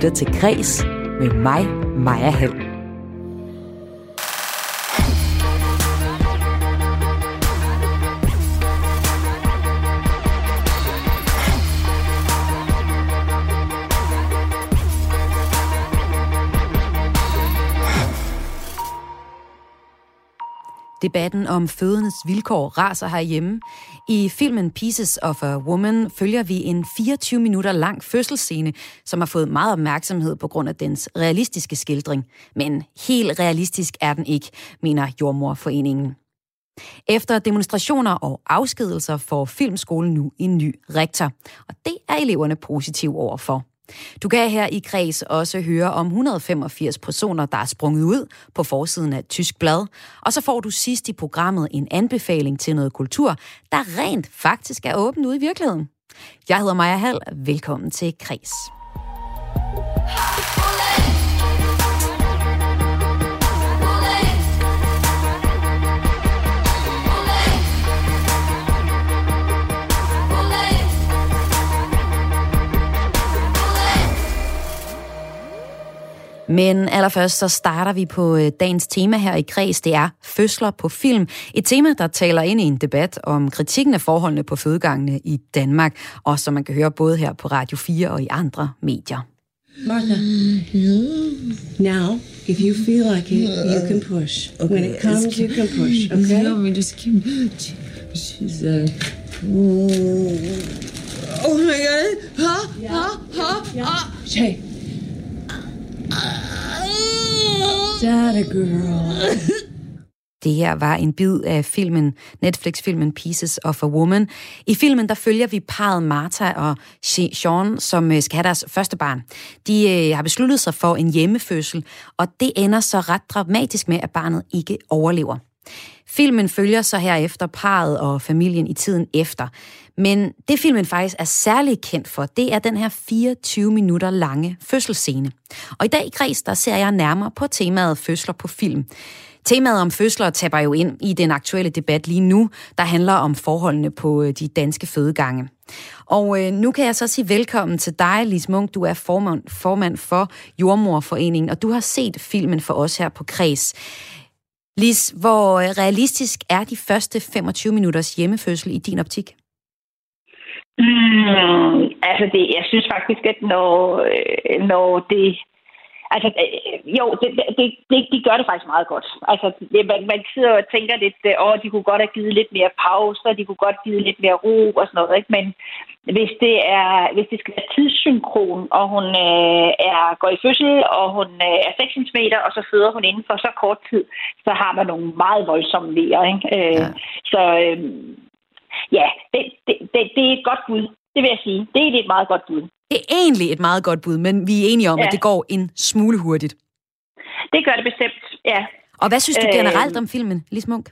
lytter til Græs med mig, Maja Hall. Debatten om fødendes vilkår raser herhjemme. I filmen Pieces of a Woman følger vi en 24 minutter lang fødselsscene, som har fået meget opmærksomhed på grund af dens realistiske skildring. Men helt realistisk er den ikke, mener Jordmorforeningen. Efter demonstrationer og afskedelser får Filmskolen nu en ny rektor, og det er eleverne positive overfor. Du kan her i Græs også høre om 185 personer, der er sprunget ud på forsiden af Tysk Blad. Og så får du sidst i programmet en anbefaling til noget kultur, der rent faktisk er åben ude i virkeligheden. Jeg hedder Maja Hall. Velkommen til Kreds. Men allerførst så starter vi på øh, dagens tema her i Kreds. Det er fødsler på film. Et tema, der taler ind i en debat om kritikken af forholdene på fødegangene i Danmark, og som man kan høre både her på Radio 4 og i andre medier. Martha. Now, if you feel like it, you can push. Okay. When it comes, you can push. Okay. No, me just keep. She's uh. Oh my god! Huh? Huh? Huh? Huh? Shay. That a girl. Det her var en bid af filmen, Netflix-filmen Pieces of a Woman. I filmen der følger vi parret Martha og Sean, som øh, skal have deres første barn. De øh, har besluttet sig for en hjemmefødsel, og det ender så ret dramatisk med, at barnet ikke overlever. Filmen følger så herefter parret og familien i tiden efter. Men det filmen faktisk er særlig kendt for, det er den her 24 minutter lange fødselsscene. Og i dag i Græs, der ser jeg nærmere på temaet fødsler på film. Temaet om fødsler taber jo ind i den aktuelle debat lige nu, der handler om forholdene på øh, de danske fødegange. Og øh, nu kan jeg så sige velkommen til dig, Lis Munk. Du er formand, formand for Jordmorforeningen, og du har set filmen for os her på Kreds. Lis, hvor øh, realistisk er de første 25 minutters hjemmefødsel i din optik? Mm, altså, det, jeg synes faktisk, at når, øh, når det... Altså, øh, jo, det, det, det, de gør det faktisk meget godt. Altså, det, man, man sidder og tænker lidt, åh, oh, de kunne godt have givet lidt mere pause, og de kunne godt have givet lidt mere ro og sådan noget, ikke? Men hvis det, er, hvis det skal være tidssynkron, og hun øh, er, går i fødsel, og hun øh, er 6 cm, og så føder hun inden for så kort tid, så har man nogle meget voldsomme vejer, ikke? Øh, ja. Så... Øh, ja, det, det, det, det er et godt bud. Det vil jeg sige. Det er et meget godt bud. Det er egentlig et meget godt bud, men vi er enige om, ja. at det går en smule hurtigt. Det gør det bestemt, ja. Og hvad synes du generelt øh, om filmen, Lis Munk?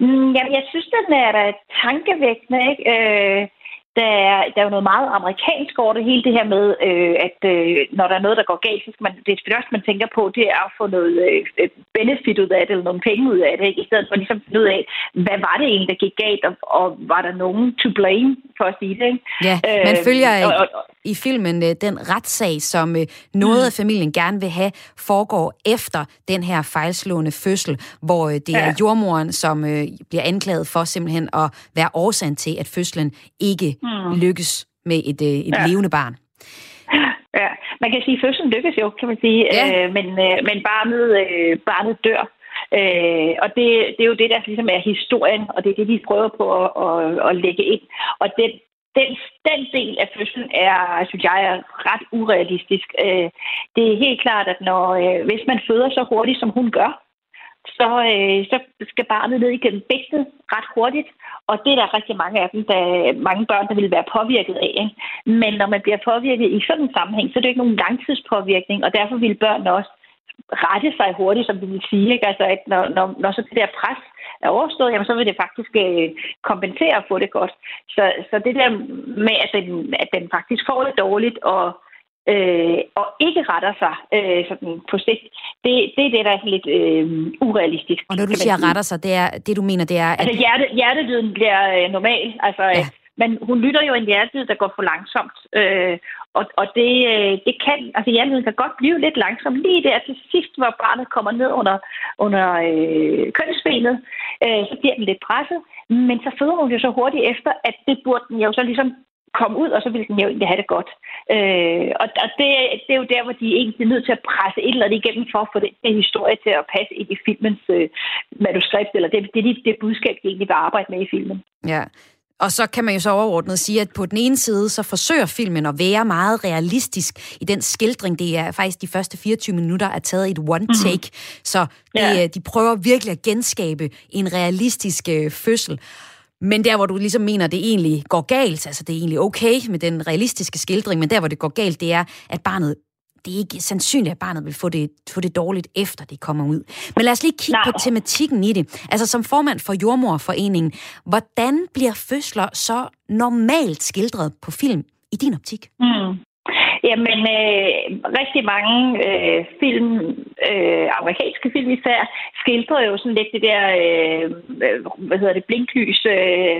Mm, jamen, jeg synes, den er da tankevækkende, ikke? Øh, der er, der er jo noget meget amerikansk over det hele det her med, øh, at øh, når der er noget, der går galt, så skal man, det første, man tænker på, det er at få noget øh, benefit ud af det, eller nogle penge ud af det, ikke? i stedet for ligesom at finde ud af, hvad var det egentlig, der gik galt, og, og var der nogen to blame, for at sige det. Ikke? Ja, man øh, følger og, og, i filmen øh, den retssag, som øh, noget mm. af familien gerne vil have, foregår efter den her fejlslående fødsel, hvor øh, det ja. er jordmoren, som øh, bliver anklaget for simpelthen at være årsagen til, at fødslen ikke mm. lykkes med et, øh, et ja. levende barn. Ja, man kan sige, at fødslen lykkes jo, kan man sige, ja. øh, men, øh, men barnet, øh, barnet dør. Øh, og det, det er jo det, der ligesom er historien, og det er det, de prøver på at, at, at lægge ind. Og den, den, den del af fødslen er, synes jeg, er ret urealistisk. Øh, det er helt klart, at når, øh, hvis man føder så hurtigt, som hun gør, så, øh, så skal barnet ned igennem bækkenet ret hurtigt. Og det er der rigtig mange af dem, der, mange børn, der vil være påvirket af. Ikke? Men når man bliver påvirket i sådan en sammenhæng, så er det ikke nogen langtidspåvirkning, og derfor vil børnene også rette sig hurtigt, som vi vil sige. Ikke? Altså, at når, når, når så det der pres er overstået, jamen, så vil det faktisk øh, kompensere og få det godt. Så, så det der med, at den, at den faktisk får det dårligt, og øh, og ikke retter sig øh, sådan på sigt, det, det er det, der er lidt øh, urealistisk. Og når du siger sige. retter sig, det, er, det du mener, det er... At... Altså hjerte, hjertelyden bliver øh, normal, altså ja. men hun lytter jo en hjertelyd, der går for langsomt. Øh, og, og det, øh, det kan, altså hjertelyd kan godt blive lidt langsomt. Lige der til sidst, hvor barnet kommer ned under, under øh, kønsbenet, øh, så bliver den lidt presset. Men så føder hun jo så hurtigt efter, at det burde den jo så ligesom komme ud, og så vil den jo egentlig have det godt. Øh, og og det, det er jo der, hvor de egentlig er nødt til at presse et eller andet igennem for at få den, den historie til at passe ind i filmens øh, manuskript, eller det, det, det, det budskab, de egentlig vil arbejde med i filmen. Ja, og så kan man jo så overordnet sige, at på den ene side, så forsøger filmen at være meget realistisk i den skildring. Det er faktisk de første 24 minutter er taget et one mhm. take. Mm-hmm. Så det, ja. de prøver virkelig at genskabe en realistisk øh, fødsel. Men der, hvor du ligesom mener, det egentlig går galt, altså det er egentlig okay med den realistiske skildring, men der, hvor det går galt, det er, at barnet det er ikke sandsynligt, at barnet vil få det, få det dårligt, efter det kommer ud. Men lad os lige kigge Nej. på tematikken i det. Altså som formand for Jordmorforeningen, hvordan bliver fødsler så normalt skildret på film i din optik? Mm. Jamen, øh, rigtig mange øh, film, øh, amerikanske film især, skildrer jo sådan lidt det der, øh, hvad hedder det, blinklys. Øh,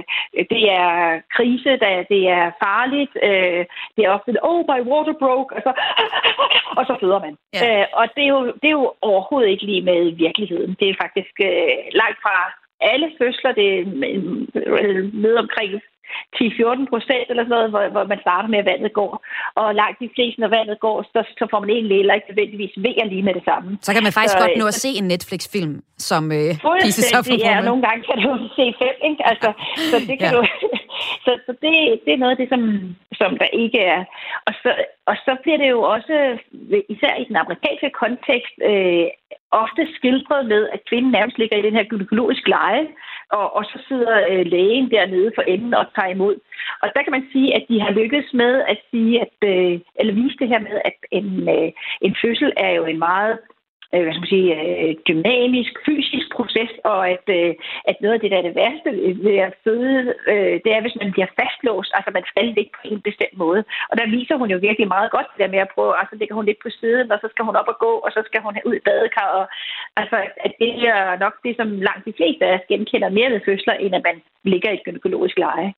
det er krise, der, det er farligt. Øh, det er ofte, oh, my water broke, og så, og så føder man. Ja. Øh, og det er, jo, det er jo overhovedet ikke lige med virkeligheden. Det er faktisk øh, langt fra alle fødsler, det er med omkring 10-14 procent eller sådan noget, hvor, hvor man starter med, at vandet går. Og langt de fleste, når vandet går, så, så får man egentlig heller ikke nødvendigvis vejer lige med det samme. Så kan man faktisk så, godt nå at se en Netflix-film, som øh, Pieces of Ja, nogle gange kan du se fem, ikke? Altså, så det kan ja. du... så, så det, det er noget af det, som, som der ikke er. Og så, og så bliver det jo også, især i den amerikanske kontekst, øh, ofte skildret med, at kvinden nærmest ligger i den her gynækologiske leje, og, og så sidder øh, lægen dernede for enden og tager imod. Og der kan man sige, at de har lykkedes med at sige, at, øh, eller vise det her med, at en, øh, en fødsel er jo en meget Øh, hvad skal man sige, øh, dynamisk, fysisk proces, og at, øh, at noget af det, der er det værste ved at føde, det er, hvis man bliver fastlåst, altså man skal ligge på en bestemt måde. Og der viser hun jo virkelig meget godt det der med at prøve, altså ligger hun lidt på siden, og så skal hun op og gå, og så skal hun ud i badekar, og altså at det er nok det, som langt de fleste af os genkender mere ved fødsler, end at man ligger i et gynækologisk leje.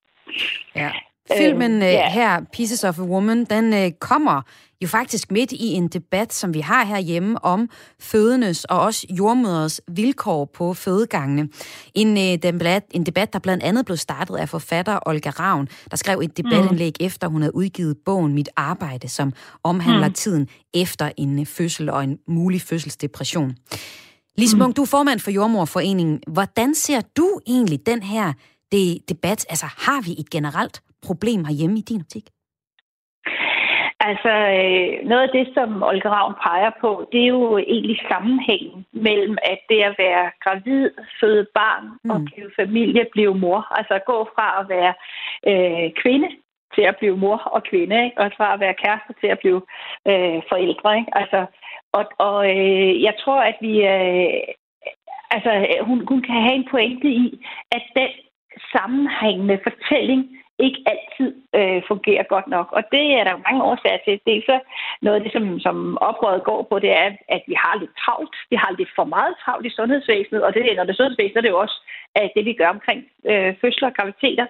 Ja. Filmen øh, yeah. her, Pieces of a Woman, den øh, kommer jo faktisk midt i en debat, som vi har herhjemme om fødendes og også jordmøders vilkår på fødegangene. En, øh, debat, en debat, der blandt andet blev startet af forfatter Olga Ravn, der skrev et debatindlæg mm. efter hun havde udgivet bogen Mit Arbejde, som omhandler mm. tiden efter en fødsel og en mulig fødselsdepression. Lise mm. Munk, du er formand for Jordmorforeningen. Hvordan ser du egentlig den her det, debat? Altså, har vi et generelt problem herhjemme i din optik? Altså, øh, noget af det, som Olga Ravn peger på, det er jo egentlig sammenhængen mellem, at det at være gravid, føde barn mm. og blive familie, blive mor. Altså gå fra at være øh, kvinde til at blive mor og kvinde, ikke? og fra at være kæreste til at blive øh, forældre. Ikke? Altså, og og øh, jeg tror, at vi... Øh, altså, hun, hun kan have en pointe i, at den sammenhængende fortælling ikke altid øh, fungerer godt nok. Og det er der jo mange årsager til. Det er så noget af det, som, som oprøret går på, det er, at vi har lidt travlt. Vi har lidt for meget travlt i sundhedsvæsenet, og det, når det er sundhedsvæsenet, er det jo også at det, vi gør omkring øh, fødsler og graviditeter.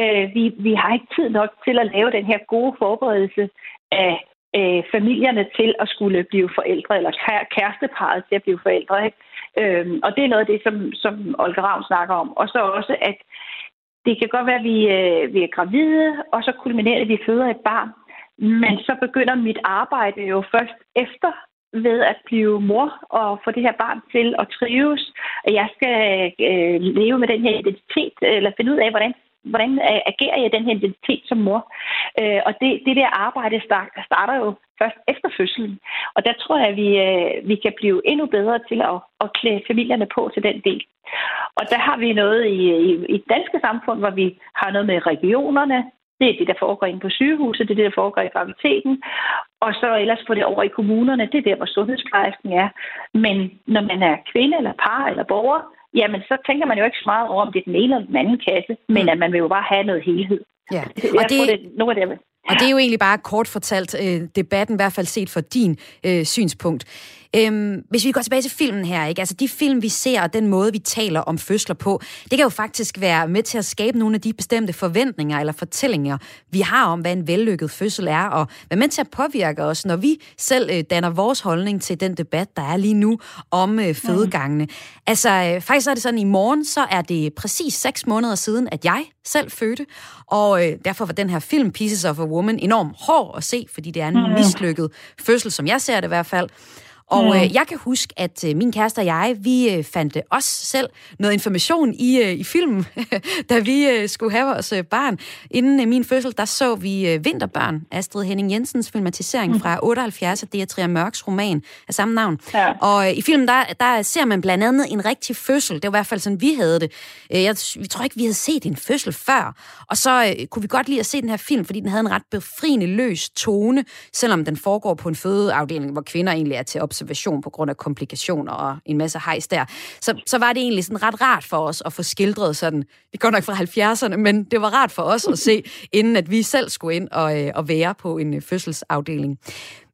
Øh, vi, vi har ikke tid nok til at lave den her gode forberedelse af øh, familierne til at skulle blive forældre, eller kæresteparet til at blive forældre. Ikke? Øh, og det er noget af det, som, som Olga Ravn snakker om. Og så også, at det kan godt være, at vi, øh, vi er gravide, og så kulminerer det, at vi føder et barn. Men så begynder mit arbejde jo først efter ved at blive mor og få det her barn til at trives. Jeg skal øh, leve med den her identitet, eller finde ud af, hvordan hvordan øh, agerer jeg den her identitet som mor? Øh, og det, det der arbejde start, starter jo først efter fødslen. Og der tror jeg, at vi, øh, vi kan blive endnu bedre til at, at klæde familierne på til den del. Og der har vi noget i, i, i det danske samfund, hvor vi har noget med regionerne. Det er det, der foregår inde på sygehuset, det er det, der foregår i graviditeten. Og så ellers få det over i kommunerne, det er der, hvor sundhedsplejersken er. Men når man er kvinde eller par eller borger, jamen så tænker man jo ikke så meget over, om det er den ene eller den anden kasse, men mm. at man vil jo bare have noget helhed. Ja. Og jeg det, tror, det er noget af det, Og det er jo egentlig bare kort fortalt øh, debatten, i hvert fald set fra din øh, synspunkt. Øhm, hvis vi går tilbage til filmen her, ikke? Altså de film, vi ser, og den måde, vi taler om fødsler på, det kan jo faktisk være med til at skabe nogle af de bestemte forventninger eller fortællinger, vi har om, hvad en vellykket fødsel er, og være med til at påvirke os, når vi selv øh, danner vores holdning til den debat, der er lige nu om øh, fødegangene. Mm. Altså, øh, faktisk er det sådan, i morgen, så er det præcis seks måneder siden, at jeg selv fødte, og øh, derfor var den her film, Pieces of a Woman, enormt hård at se, fordi det er en mm. mislykket fødsel, som jeg ser det i hvert fald. Og mm. øh, jeg kan huske, at øh, min kæreste og jeg, vi øh, fandt øh, os selv noget information i, øh, i filmen, da vi øh, skulle have vores øh, barn. Inden øh, min fødsel, der så vi øh, Vinterbørn, Astrid Henning Jensens filmatisering mm. fra 78 af Beatrice Mørks roman af samme navn. Ja. Og øh, i filmen, der, der ser man blandt andet en rigtig fødsel. Det var i hvert fald sådan, vi havde det. Øh, jeg, vi tror ikke, vi havde set en fødsel før. Og så øh, kunne vi godt lide at se den her film, fordi den havde en ret befriende løs tone, selvom den foregår på en fødeafdeling, hvor kvinder egentlig er til observation observation på grund af komplikationer og en masse hejs der, så, så var det egentlig sådan ret rart for os at få skildret sådan, vi går nok fra 70'erne, men det var rart for os at se, inden at vi selv skulle ind og, øh, og være på en øh, fødselsafdeling.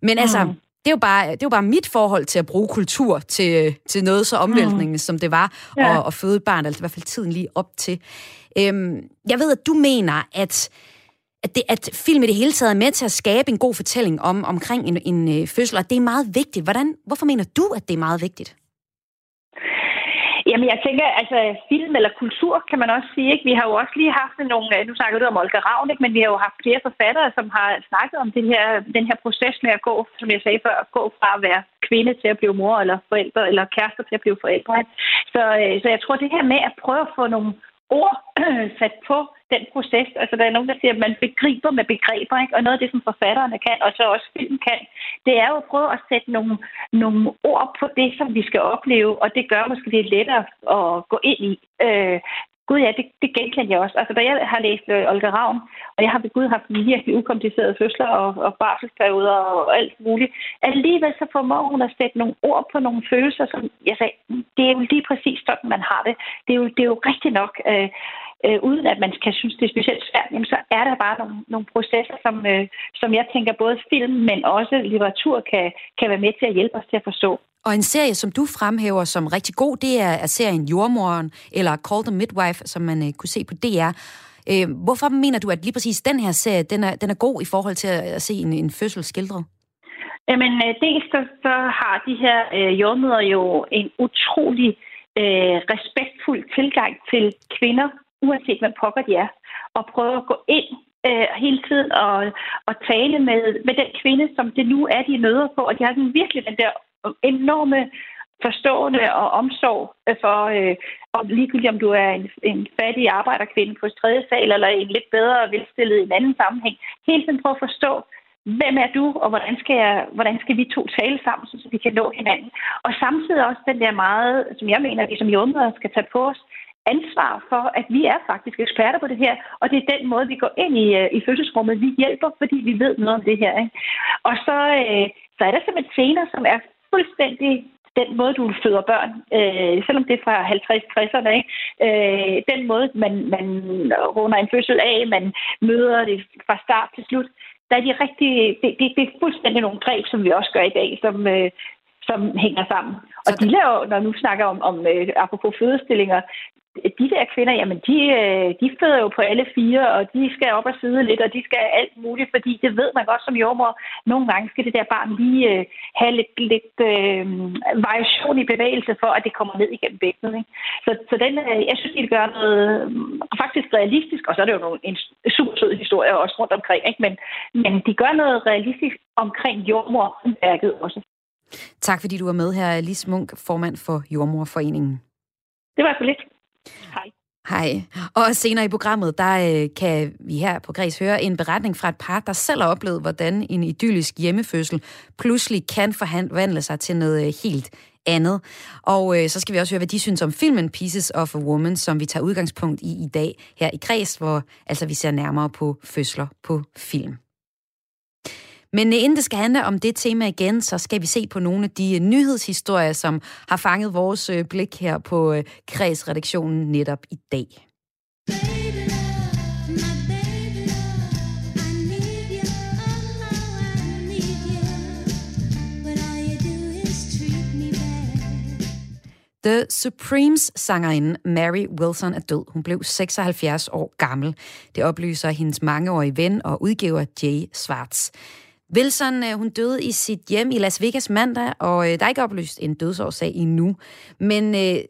Men altså, mm. det er, jo bare, det er jo bare mit forhold til at bruge kultur til, øh, til noget så omvæltende, mm. som det var ja. at, at føde et barn, altså i hvert fald tiden lige op til. Øhm, jeg ved, at du mener, at at, det, at film i det hele taget er med til at skabe en god fortælling om omkring en, en øh, fødsel, og det er meget vigtigt. Hvordan, hvorfor mener du, at det er meget vigtigt? Jamen, jeg tænker, altså film eller kultur, kan man også sige. Ikke? Vi har jo også lige haft nogle, øh, nu snakker du om Olga Ravn, ikke? men vi har jo haft flere forfattere, som har snakket om den her, den her proces med at gå, som jeg sagde før, at gå fra at være kvinde til at blive mor, eller forældre, eller kærester til at blive forældre. Så, øh, så jeg tror, det her med at prøve at få nogle ord sat på den proces. Altså, der er nogen, der siger, at man begriber med begreber, ikke? Og noget af det, som forfatterne kan, og så også film kan, det er jo at prøve at sætte nogle, nogle ord på det, som vi skal opleve, og det gør måske det lettere at gå ind i. Øh, Gud ja, det, det genkendte jeg også. Altså, da jeg har læst øh, Olga Ravn, og jeg har ved Gud haft virkelig ukomplicerede fødsler og, og barselsperioder og alt muligt, alligevel så formår hun at sætte nogle ord på nogle følelser, som jeg sagde, det er jo lige præcis sådan, man har det. Det er jo, det er jo rigtigt nok. Øh, øh, uden at man kan synes, det er specielt svært, jamen, så er der bare nogle, nogle processer, som, øh, som jeg tænker både film, men også litteratur kan, kan være med til at hjælpe os til at forstå. Og en serie, som du fremhæver som rigtig god, det er, er serien Jordmoren, eller Call the Midwife, som man øh, kunne se på DR. Øh, hvorfor mener du, at lige præcis den her serie, den er, den er god i forhold til at, at se en, en fødsel skildret? Jamen, øh, dels så, så har de her øh, jordmøder jo en utrolig øh, respektfuld tilgang til kvinder, uanset hvad pokker de er, og prøve at gå ind øh, hele tiden og, og tale med, med den kvinde, som det nu er, de møder på, og de har sådan virkelig den der enorme forstående og omsorg for, øh, om ligegyldigt om du er en, en fattig arbejderkvinde på tredje sal, eller en lidt bedre velstillet i en anden sammenhæng. Hele tiden prøve at forstå, hvem er du, og hvordan skal, jeg, hvordan skal vi to tale sammen, så vi kan nå hinanden. Og samtidig også den der meget, som jeg mener, vi som jordmøder skal tage på os, ansvar for, at vi er faktisk eksperter på det her, og det er den måde, vi går ind i, øh, i fødselsrummet. Vi hjælper, fordi vi ved noget om det her. Ikke? Og så, øh, så er der simpelthen scener, som er fuldstændig den måde, du føder børn, øh, selvom det er fra 50-60'erne, ikke? Øh, den måde, man, man runder en fødsel af, man møder det fra start til slut, der er de rigtig, det, det, det er fuldstændig nogle greb, som vi også gør i dag, som, øh, som hænger sammen. Og de laver, når nu snakker om, om øh, apropos fødestillinger, de der kvinder, jamen de, øh, de føder jo på alle fire, og de skal op og sidde lidt, og de skal alt muligt, fordi det ved man godt som jordmor. Nogle gange skal det der barn lige øh, have lidt, lidt øh, variation i bevægelse for, at det kommer ned igennem bækkenet. Ikke? Så, så den, øh, jeg synes, de gør noget øh, faktisk realistisk, og så er det jo nogle, en super sød historie også rundt omkring, ikke? Men, men de gør noget realistisk omkring jordmorværket også. Tak fordi du var med her, Lis Munk, formand for Jordmorforeningen. Det var så lidt. Hej. Hej. Og senere i programmet, der øh, kan vi her på Græs høre en beretning fra et par, der selv har oplevet, hvordan en idyllisk hjemmefødsel pludselig kan forvandle sig til noget øh, helt andet. Og øh, så skal vi også høre, hvad de synes om filmen Pieces of a Woman, som vi tager udgangspunkt i i dag her i Græs, hvor altså vi ser nærmere på fødsler på film. Men øh, inden det skal handle om det tema igen, så skal vi se på nogle af de øh, nyhedshistorier, som har fanget vores øh, blik her på kredsredaktionen netop i dag. The Supremes sangerinde Mary Wilson er død. Hun blev 76 år gammel. Det oplyser hendes mangeårige ven og udgiver Jay Schwartz. Wilson øh, hun døde i sit hjem i Las Vegas mandag, og øh, der er ikke oplyst en dødsårsag endnu. Men uh,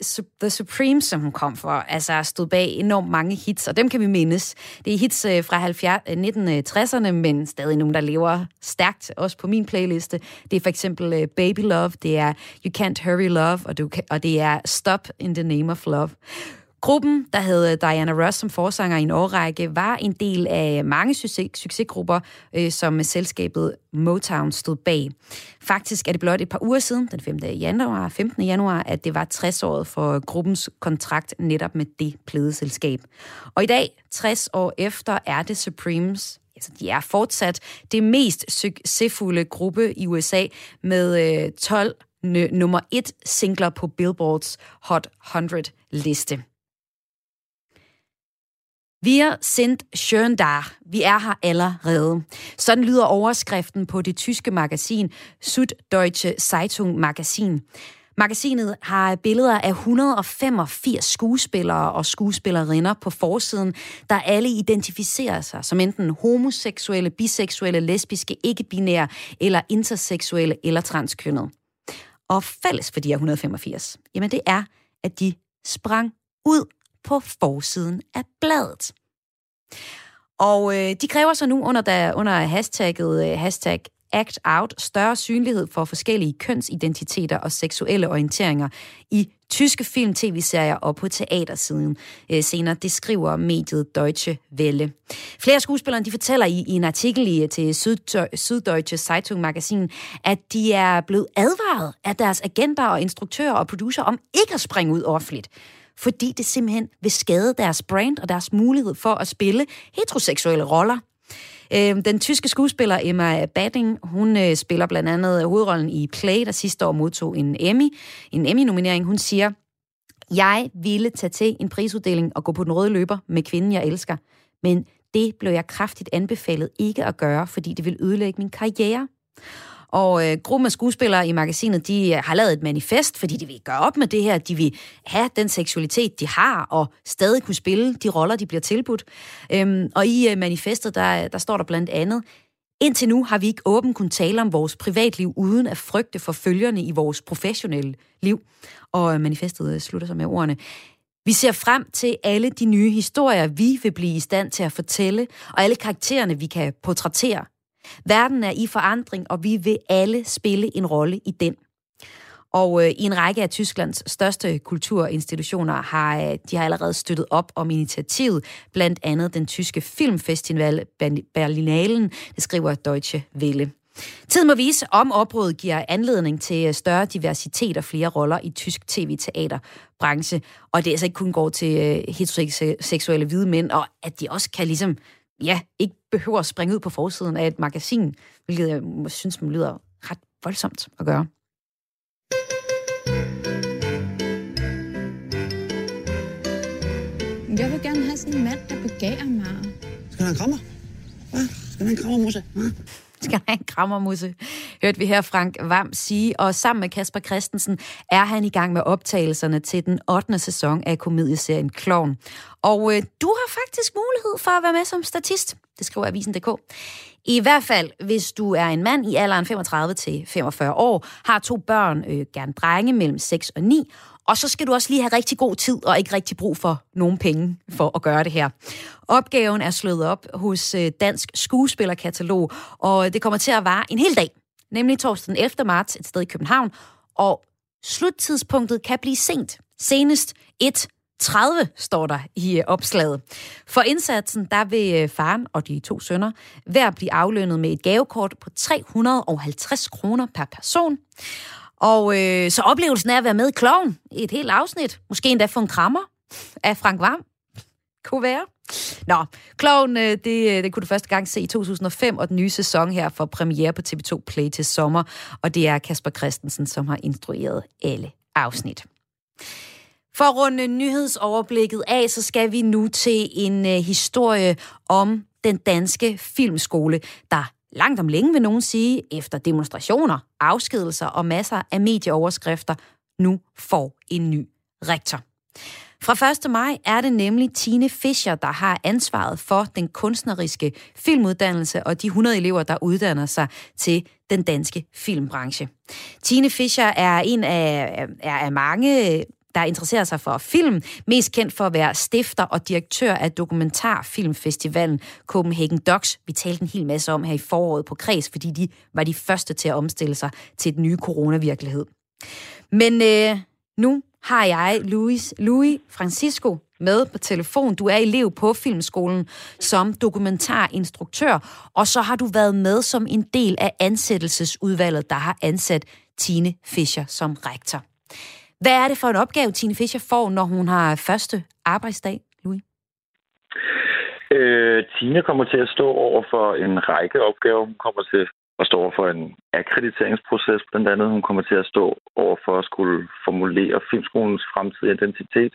The Supremes, som hun kom for, altså stod bag enormt mange hits, og dem kan vi mindes. Det er hits fra 70, 1960'erne, men stadig nogle, der lever stærkt, også på min playliste. Det er for eksempel uh, Baby Love, det er You Can't Hurry Love, og, du, og det er Stop in the Name of Love. Gruppen, der havde øh, Diana Ross som forsanger i en årrække, var en del af mange succes, succesgrupper, øh, som selskabet Motown stod bag. Faktisk er det blot et par uger siden, den 5. januar, 15. januar, at det var 60-året for gruppens kontrakt netop med det pladeselskab. Og i dag, 60 år efter, er det Supremes altså de er fortsat det mest succesfulde gruppe i USA med øh, 12 nummer 1 singler på Billboards Hot 100 liste. Wir sind schön da. Vi er her allerede. Sådan lyder overskriften på det tyske magasin Süddeutsche Zeitung Magazin. Magasinet har billeder af 185 skuespillere og skuespillerinder på forsiden, der alle identificerer sig som enten homoseksuelle, biseksuelle, lesbiske, ikke-binære eller interseksuelle eller transkønnet. Og fælles for de her 185, jamen det er, at de sprang ud på forsiden af bladet. Og øh, de kræver så nu under, der, under hashtagget øh, hashtag Act Out større synlighed for forskellige kønsidentiteter og seksuelle orienteringer i tyske film, tv-serier og på teatersiden øh, senere. Det skriver mediet Deutsche Welle. Flere skuespillere de fortæller i, i en artikel i, øh, til Süddeutsche Zeitung Magasin, at de er blevet advaret af deres agenter og instruktører og producer om ikke at springe ud offentligt fordi det simpelthen vil skade deres brand og deres mulighed for at spille heteroseksuelle roller. Øhm, den tyske skuespiller Emma Badding, hun øh, spiller blandt andet hovedrollen i Play, der sidste år modtog en Emmy, en Emmy-nominering. Hun siger, jeg ville tage til en prisuddeling og gå på den røde løber med kvinden, jeg elsker. Men det blev jeg kraftigt anbefalet ikke at gøre, fordi det ville ødelægge min karriere. Og øh, gruppen af skuespillere i magasinet, de øh, har lavet et manifest, fordi de vil gøre op med det her. De vil have den seksualitet, de har, og stadig kunne spille de roller, de bliver tilbudt. Øhm, og i øh, manifestet, der, der står der blandt andet, Indtil nu har vi ikke åbent kunnet tale om vores privatliv uden at frygte for følgerne i vores professionelle liv. Og øh, manifestet øh, slutter sig med ordene. Vi ser frem til alle de nye historier, vi vil blive i stand til at fortælle, og alle karaktererne, vi kan portrættere Verden er i forandring, og vi vil alle spille en rolle i den. Og øh, i en række af Tysklands største kulturinstitutioner har øh, de har allerede støttet op om initiativet, blandt andet den tyske filmfestival Berlinalen, det skriver Deutsche Welle. Tid må vise, om oprådet giver anledning til øh, større diversitet og flere roller i tysk tv-teaterbranche, og det altså ikke kun går til øh, heteroseksuelle hvide mænd, og at de også kan ligesom ja, ikke behøver at springe ud på forsiden af et magasin, hvilket jeg synes, man lyder ret voldsomt at gøre. Jeg vil gerne have sådan en mand, der begærer mig. Skal han krammer? Hvad? Skal han krammer, Musse? skal have en krammermusse, hørte vi her Frank Vam sige. Og sammen med Kasper Christensen er han i gang med optagelserne til den 8. sæson af komedieserien Klovn. Og øh, du har faktisk mulighed for at være med som statist. Det skriver Avisen.dk. I hvert fald, hvis du er en mand i alderen 35 til 45 år, har to børn, øh, gerne drenge mellem 6 og 9, og så skal du også lige have rigtig god tid og ikke rigtig brug for nogen penge for at gøre det her. Opgaven er slået op hos øh, Dansk Skuespillerkatalog, og det kommer til at vare en hel dag, nemlig torsdag den 11. marts et sted i København, og sluttidspunktet kan blive sent. Senest 1 30 står der i øh, opslaget. For indsatsen, der vil øh, faren og de to sønner hver blive aflønnet med et gavekort på 350 kroner per person. Og øh, så oplevelsen af at være med i Kloven i et helt afsnit, måske endda få en krammer af Frank Varm, kunne være. Nå, Kloven, øh, det, øh, det kunne du første gang se i 2005, og den nye sæson her får premiere på TV2 Play til sommer, og det er Kasper Christensen, som har instrueret alle afsnit. For at runde nyhedsoverblikket af, så skal vi nu til en øh, historie om den danske filmskole, der langt om længe vil nogen sige, efter demonstrationer, afskedelser og masser af medieoverskrifter, nu får en ny rektor. Fra 1. maj er det nemlig Tine Fischer, der har ansvaret for den kunstneriske filmuddannelse og de 100 elever, der uddanner sig til den danske filmbranche. Tine Fischer er en af, er af mange der interesserer sig for film, mest kendt for at være stifter og direktør af dokumentarfilmfestivalen Copenhagen Docs. Vi talte en hel masse om her i foråret på Kreds, fordi de var de første til at omstille sig til den nye coronavirkelighed. Men øh, nu har jeg Louis, Louis Francisco med på telefon. Du er elev på Filmskolen som dokumentarinstruktør, og så har du været med som en del af ansættelsesudvalget, der har ansat Tine Fischer som rektor. Hvad er det for en opgave, Tine Fischer får, når hun har første arbejdsdag, Louis? Øh, Tine kommer til at stå over for en række opgaver. Hun kommer til at stå over for en akkrediteringsproces, blandt andet. Hun kommer til at stå over for at skulle formulere filmskolens fremtidige identitet.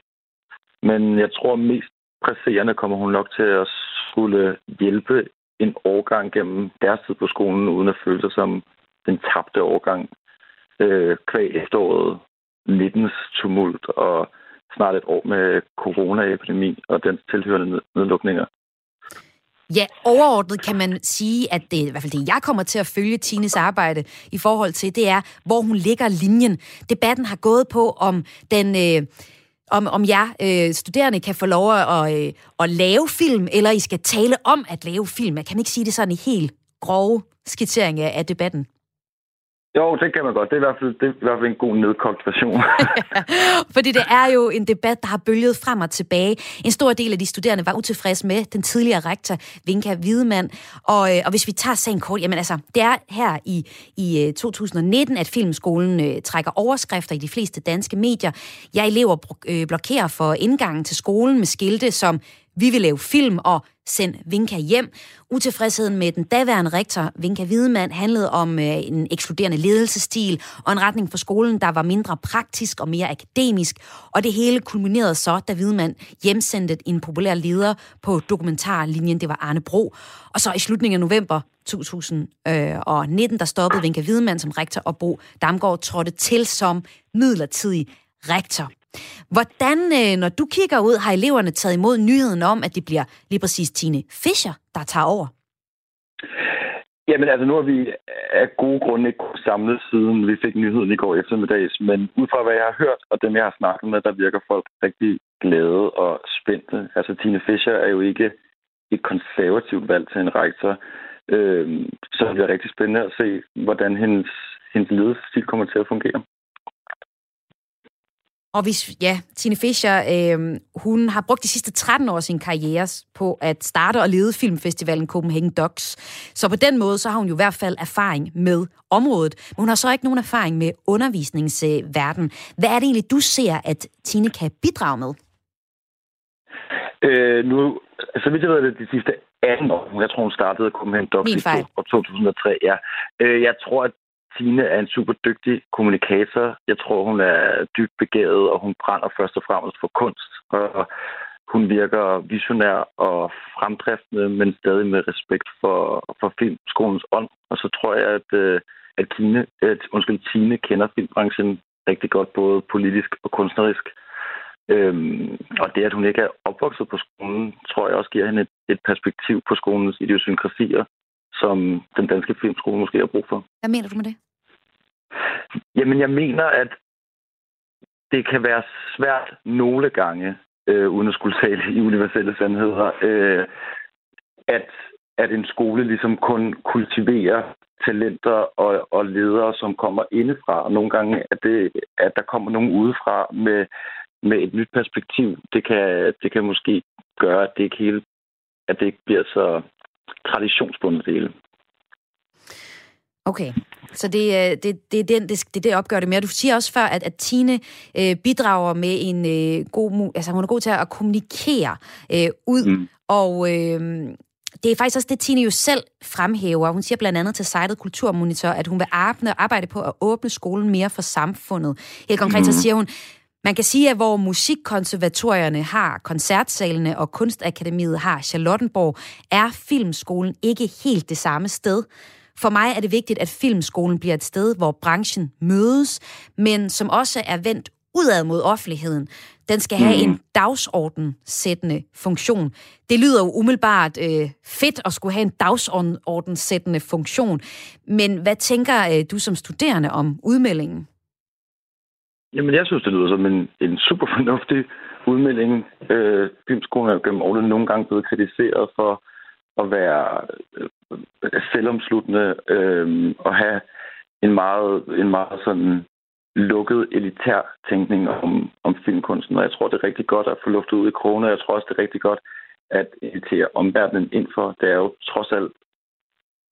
Men jeg tror mest presserende kommer hun nok til at skulle hjælpe en årgang gennem deres tid på skolen, uden at føle sig som den tabte årgang øh, kvæg efteråret 19's tumult og snart et år med coronaepidemi og den tilhørende nedlukninger. Ja, overordnet kan man sige, at det i hvert fald det, jeg kommer til at følge Tines arbejde i forhold til, det er, hvor hun ligger linjen. Debatten har gået på, om den... Øh, om, om jer øh, studerende kan få lov at, øh, at lave film, eller I skal tale om at lave film. Jeg kan ikke sige det sådan i helt grove skitsering af debatten. Jo, det kan man godt. Det er i hvert fald, det er i hvert fald en god nedkogt version. Fordi det er jo en debat, der har bølget frem og tilbage. En stor del af de studerende var utilfredse med den tidligere rektor, Vinka Hvidemann. Og, øh, og hvis vi tager sagen kort, jamen altså, det er her i, i øh, 2019, at Filmskolen øh, trækker overskrifter i de fleste danske medier. Jeg elever øh, blokerer for indgangen til skolen med skilte som vi vil lave film og send Vinka hjem. Utilfredsheden med den daværende rektor, Vinka Hvidemann, handlede om øh, en ekskluderende ledelsesstil og en retning for skolen, der var mindre praktisk og mere akademisk. Og det hele kulminerede så, da Hvidemann hjemsendte en populær leder på dokumentarlinjen, det var Arne Bro. Og så i slutningen af november 2019, der stoppede Vinka Hvidemann som rektor, og Bo Damgaard trådte til som midlertidig rektor. Hvordan, øh, når du kigger ud, har eleverne taget imod nyheden om, at det bliver lige præcis Tine Fischer, der tager over? Jamen altså, nu har vi af gode grunde ikke samlet samle siden vi fik nyheden i går eftermiddags, men ud fra hvad jeg har hørt, og dem jeg har snakket med, der virker folk rigtig glade og spændte. Altså, Tine Fischer er jo ikke et konservativt valg til en rektor, øh, så det bliver rigtig spændende at se, hvordan hendes, hendes ledelsesstil kommer til at fungere. Og hvis, ja, Tine Fischer, øh, hun har brugt de sidste 13 år af sin karriere på at starte og lede filmfestivalen Copenhagen Docs. Så på den måde, så har hun jo i hvert fald erfaring med området. Men hun har så ikke nogen erfaring med undervisningsverden. Hvad er det egentlig, du ser, at Tine kan bidrage med? Øh, nu, så vidt jeg ved det, de sidste 18 år. Jeg tror, hun startede Copenhagen Docs i 2003. Ja. Øh, jeg tror, at Tine er en super dygtig kommunikator. Jeg tror, hun er dybt begavet, og hun brænder først og fremmest for kunst. Og hun virker visionær og fremdriftende, men stadig med respekt for, for filmskolens ånd. Og så tror jeg, at, øh, at, Tine, at undskyld, Tine kender filmbranchen rigtig godt, både politisk og kunstnerisk. Øhm, og det, at hun ikke er opvokset på skolen, tror jeg også giver hende et, et perspektiv på skolens idiosynkrasier, som den danske filmskole måske har brug for. Hvad mener du med det? Jamen, jeg mener, at det kan være svært nogle gange, øh, uden at skulle tale i universelle sandheder, øh, at, at en skole ligesom kun kultiverer talenter og, og ledere, som kommer indefra. Og nogle gange, at, det, at der kommer nogen udefra med, med et nyt perspektiv, det kan, det kan måske gøre, at det ikke helt at det ikke bliver så traditionsbundet det hele. Okay, så det, øh, det, det, er den, det, det, det opgør det mere. Du siger også før, at, at Tine øh, bidrager med en øh, god... Altså, hun er god til at kommunikere øh, ud, mm. og... Øh, det er faktisk også det, Tine jo selv fremhæver. Hun siger blandt andet til sitet Kulturmonitor, at hun vil arbejde på at åbne skolen mere for samfundet. Helt konkret mm. så siger hun, man kan sige, at hvor musikkonservatorierne har koncertsalene og Kunstakademiet har Charlottenborg, er Filmskolen ikke helt det samme sted. For mig er det vigtigt, at filmskolen bliver et sted, hvor branchen mødes, men som også er vendt udad mod offentligheden. Den skal have mm. en dagsordensættende funktion. Det lyder jo umiddelbart øh, fedt at skulle have en dagsordensættende funktion. Men hvad tænker øh, du som studerende om udmeldingen? Jamen, jeg synes, det lyder som en, en super fornuftig udmelding. Øh, filmskolen er gennem årene nogle gange blevet kritiseret for at være øh, selvomsluttende øh, og have en meget, en meget sådan lukket elitær tænkning om, om filmkunsten. Og jeg tror, det er rigtig godt at få luftet ud i kroner. Jeg tror også, det er rigtig godt at invitere omverdenen ind for. Det er jo trods alt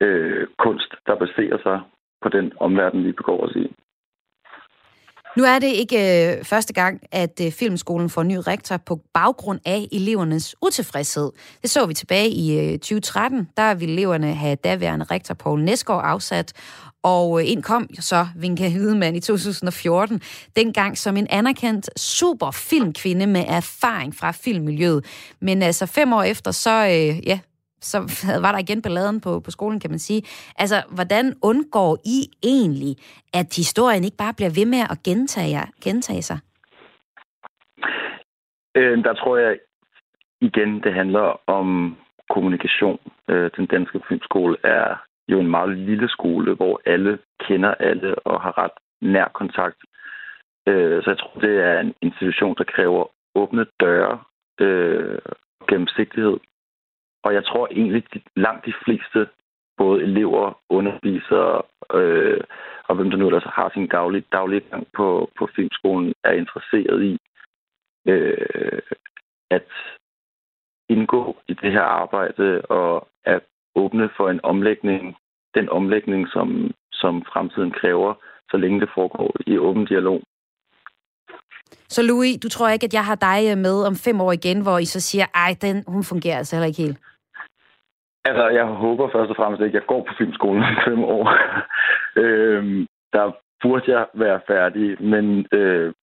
øh, kunst, der baserer sig på den omverden, vi begår os i. Nu er det ikke øh, første gang, at øh, Filmskolen får ny rektor på baggrund af elevernes utilfredshed. Det så vi tilbage i øh, 2013. Der ville eleverne have daværende rektor Poul Næsgaard afsat, og øh, ind kom så Vinka Hydemann i 2014, dengang som en anerkendt super filmkvinde med erfaring fra filmmiljøet. Men altså fem år efter, så, øh, ja, så var der igen balladen på, på skolen, kan man sige. Altså, hvordan undgår I egentlig, at historien ikke bare bliver ved med at gentage, gentage sig? Øh, der tror jeg igen, det handler om kommunikation. Øh, den danske filmskole er jo en meget lille skole, hvor alle kender alle og har ret nær kontakt. Øh, så jeg tror, det er en institution, der kræver åbne døre, øh, gennemsigtighed. Og jeg tror egentlig, at langt de fleste, både elever, undervisere øh, og hvem der nu ellers har sin daglige, daglige gang på, på filmskolen, er interesseret i øh, at indgå i det her arbejde og at åbne for en omlægning den omlægning, som, som fremtiden kræver, så længe det foregår i åben dialog. Så Louis, du tror ikke, at jeg har dig øh, med om fem år igen, hvor I så siger, ej, den, hun fungerer altså heller ikke helt? Altså, jeg håber først og fremmest ikke, at jeg går på filmskolen om fem år. øhm, der burde jeg være færdig, men øh,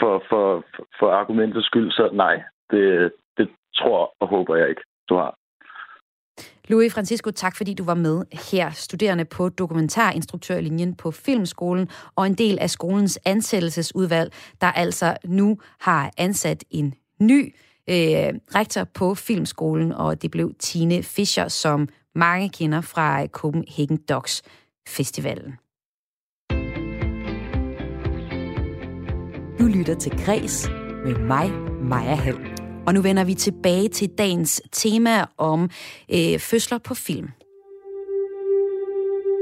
for, for, for argumentets skyld, så nej, det, det tror og håber jeg ikke, du har. Louis Francisco, tak fordi du var med her, studerende på dokumentarinstruktørlinjen på Filmskolen, og en del af skolens ansættelsesudvalg, der altså nu har ansat en ny øh, rektor på Filmskolen, og det blev Tine Fischer, som mange kender fra Copenhagen Docs Festivalen. Du lytter til Græs med mig, Maja Hall. Og nu vender vi tilbage til dagens tema om øh, fødsler på film.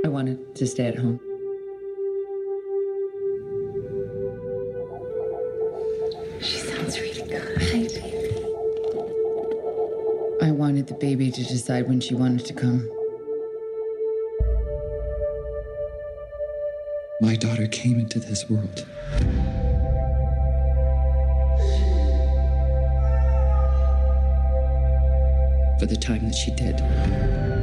I wanted to stay at home. Wanted the baby to decide when she wanted to come. My daughter came into this world. for the time that she did.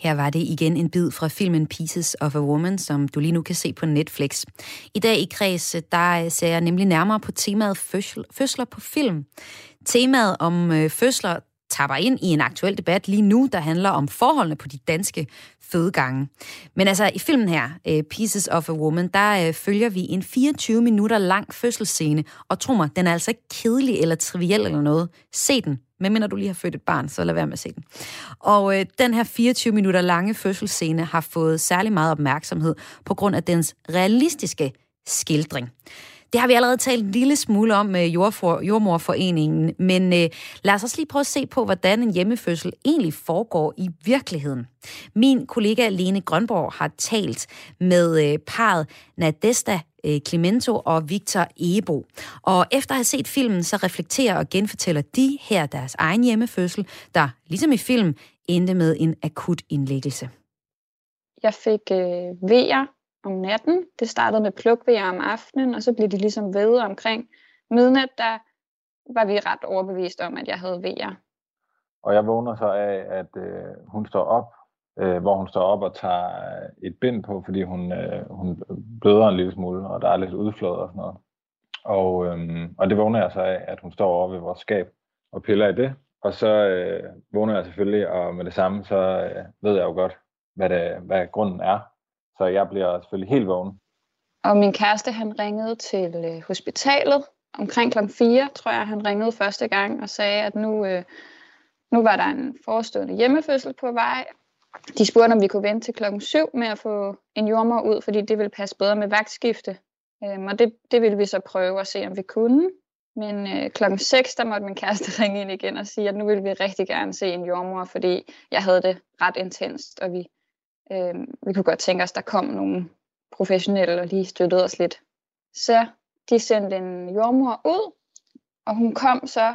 Her var det igen en bid fra filmen Pieces of a Woman, som du lige nu kan se på Netflix. I dag i Kreds, der øh, ser jeg nemlig nærmere på temaet fødsler på film. Temaet om øh, fødsler tapper ind i en aktuel debat lige nu, der handler om forholdene på de danske fødegange. Men altså, i filmen her, øh, Pieces of a Woman, der øh, følger vi en 24 minutter lang fødselsscene, og tro mig, den er altså ikke kedelig eller triviel eller noget. Se den, medmindre du lige har født et barn, så lad være med at se den. Og øh, den her 24 minutter lange fødselsscene har fået særlig meget opmærksomhed på grund af dens realistiske skildring. Det har vi allerede talt en lille smule om med jordfor, Jordmorforeningen, men øh, lad os også lige prøve at se på, hvordan en hjemmefødsel egentlig foregår i virkeligheden. Min kollega Lene Grønborg har talt med øh, parret Nadesta øh, Clemento og Victor Ebo. Og efter at have set filmen, så reflekterer og genfortæller de her deres egen hjemmefødsel, der ligesom i film endte med en akut indlæggelse. Jeg fik øh, vejer om natten. Det startede med plukvejer om aftenen, og så blev de ligesom ved omkring midnat, der var vi ret overbevist om, at jeg havde vejer. Og jeg vågner så af, at øh, hun står op, øh, hvor hun står op og tager øh, et bind på, fordi hun, øh, hun bløder en lille smule, og der er lidt udflået og sådan noget. Og, øh, og det vågner jeg så af, at hun står over ved vores skab og piller i det. Og så øh, vågner jeg selvfølgelig, og med det samme, så øh, ved jeg jo godt, hvad, det, hvad grunden er. Så jeg bliver selvfølgelig helt vågen. Og min kæreste, han ringede til øh, hospitalet omkring klokken 4, tror jeg, han ringede første gang og sagde, at nu, øh, nu var der en forestående hjemmefødsel på vej. De spurgte, om vi kunne vente til klokken 7 med at få en jordmor ud, fordi det ville passe bedre med vagtskifte. Øhm, og det, det ville vi så prøve at se, om vi kunne. Men øh, klokken 6, der måtte min kæreste ringe ind igen og sige, at nu ville vi rigtig gerne se en jordmor, fordi jeg havde det ret intenst, og vi, øh, vi kunne godt tænke os, der kom nogle professionelle og lige støttede os lidt. Så de sendte en jordmor ud, og hun kom så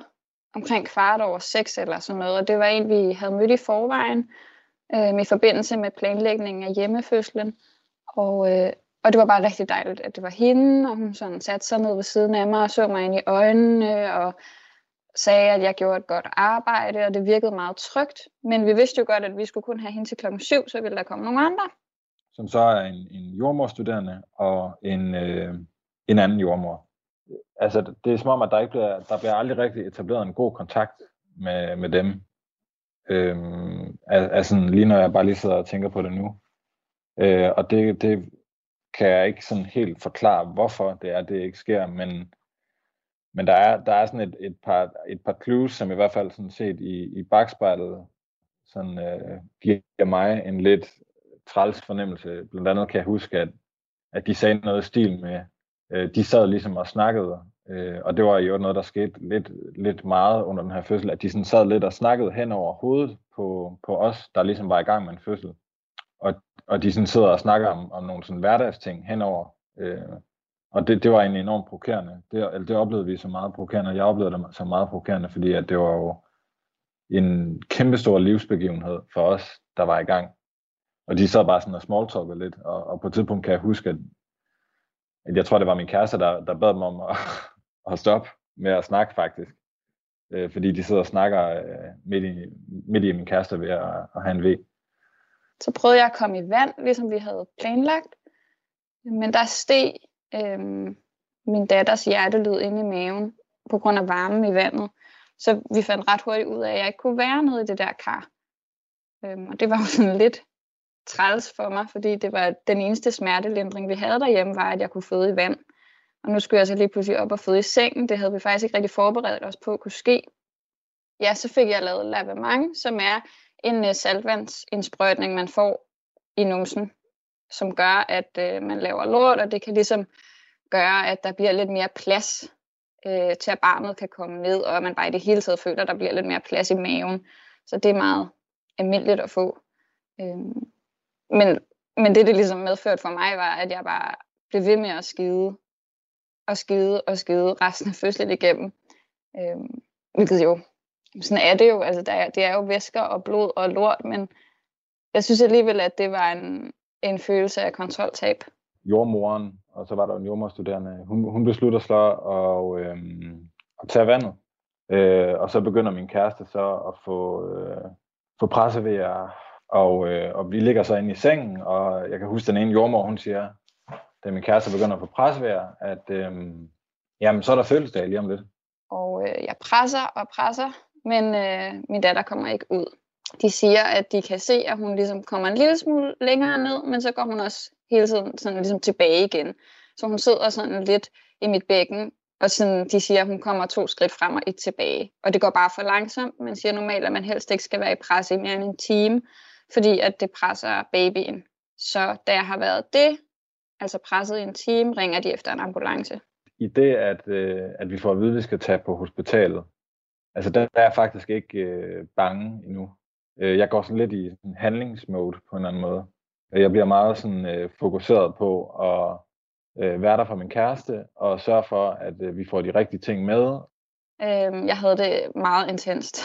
omkring kvart over seks eller sådan noget, og det var en, vi havde mødt i forvejen øh, i forbindelse med planlægningen af hjemmefødslen. Og, øh, og det var bare rigtig dejligt, at det var hende, og hun sådan satte sig ned ved siden af mig og så mig ind i øjnene og sagde, at jeg gjorde et godt arbejde, og det virkede meget trygt. Men vi vidste jo godt, at vi skulle kun have hende til klokken 7, så ville der komme nogle andre. Som så er en, en jordmorstuderende og en, øh, en anden jordmor. Altså, det er som om, at der, ikke bliver, der bliver aldrig rigtig etableret en god kontakt med, med dem. Øhm, altså, lige når jeg bare lige sidder og tænker på det nu. Øh, og det, det kan jeg ikke sådan helt forklare, hvorfor det er, det ikke sker, men, men der er, der er sådan et, et, par, et par clues, som i hvert fald sådan set i, i bagspejlet sådan, øh, giver mig en lidt træls fornemmelse. Blandt andet kan jeg huske, at, at de sagde noget i stil med, øh, de sad ligesom og snakkede, øh, og det var jo noget, der skete lidt, lidt meget under den her fødsel, at de sådan sad lidt og snakkede hen over hovedet på, på os, der ligesom var i gang med en fødsel. Og, og de sådan sidder og snakker om, om nogle sådan hverdagsting henover. Øh, og det, det var egentlig enormt provokerende. Det, eller det oplevede vi så meget provokerende. Jeg oplevede det så meget provokerende, fordi at det var jo en kæmpestor livsbegivenhed for os, der var i gang. Og de sad bare sådan og smalltalkede lidt. Og, og på et tidspunkt kan jeg huske, at, at jeg tror, det var min kæreste, der, der bad dem om at, at stoppe med at snakke faktisk. Øh, fordi de sidder og snakker øh, midt, i, midt i min kæreste ved at, at have en V. Så prøvede jeg at komme i vand, ligesom vi havde planlagt. Men der steg øhm, min datters hjertelyd inde i maven på grund af varmen i vandet. Så vi fandt ret hurtigt ud af, at jeg ikke kunne være nede i det der kar. Øhm, og det var jo sådan lidt træls for mig, fordi det var den eneste smertelindring, vi havde derhjemme, var, at jeg kunne føde i vand. Og nu skulle jeg så lige pludselig op og føde i sengen. Det havde vi faktisk ikke rigtig forberedt os på at kunne ske. Ja, så fik jeg lavet lavemang, som er en øh, saltvandsindsprøjtning, man får i numsen, som gør, at øh, man laver lort, og det kan ligesom gøre, at der bliver lidt mere plads øh, til, at barnet kan komme ned, og man bare i det hele taget føler, at der bliver lidt mere plads i maven. Så det er meget almindeligt at få. Øh, men, men det, det ligesom medførte for mig, var, at jeg bare blev ved med at skide, og skide, og skide resten af fødslen igennem. Øh, hvilket jo sådan er det jo. Altså, der det er jo væsker og blod og lort, men jeg synes alligevel, at det var en, en følelse af kontroltab. Jordmoren, og så var der en jordmorstuderende, hun, hun beslutter så at, øhm, at tage vandet. Øh, og så begynder min kæreste så at få, øh, få pressevejer, og, øh, og vi ligger så inde i sengen, og jeg kan huske den ene jordmor, hun siger, da min kæreste begynder at få pressevejer, at øh, jamen, så er der fødselsdag lige om lidt. Og øh, jeg presser og presser, men øh, min datter kommer ikke ud. De siger, at de kan se, at hun ligesom kommer en lille smule længere ned, men så går hun også hele tiden sådan ligesom tilbage igen. Så hun sidder sådan lidt i mit bækken, og sådan, de siger, at hun kommer to skridt frem og et tilbage. Og det går bare for langsomt. Man siger normalt, at man helst ikke skal være i pres i mere end en time, fordi at det presser babyen. Så da jeg har været det, altså presset i en time, ringer de efter en ambulance. I det, at, øh, at vi får at vide, at vi skal tage på hospitalet, Altså der, der er jeg faktisk ikke øh, bange endnu. Øh, jeg går sådan lidt i sådan handlingsmode på en eller anden måde. Øh, jeg bliver meget sådan øh, fokuseret på at øh, være der for min kæreste og sørge for, at øh, vi får de rigtige ting med. Øhm, jeg havde det meget intenst.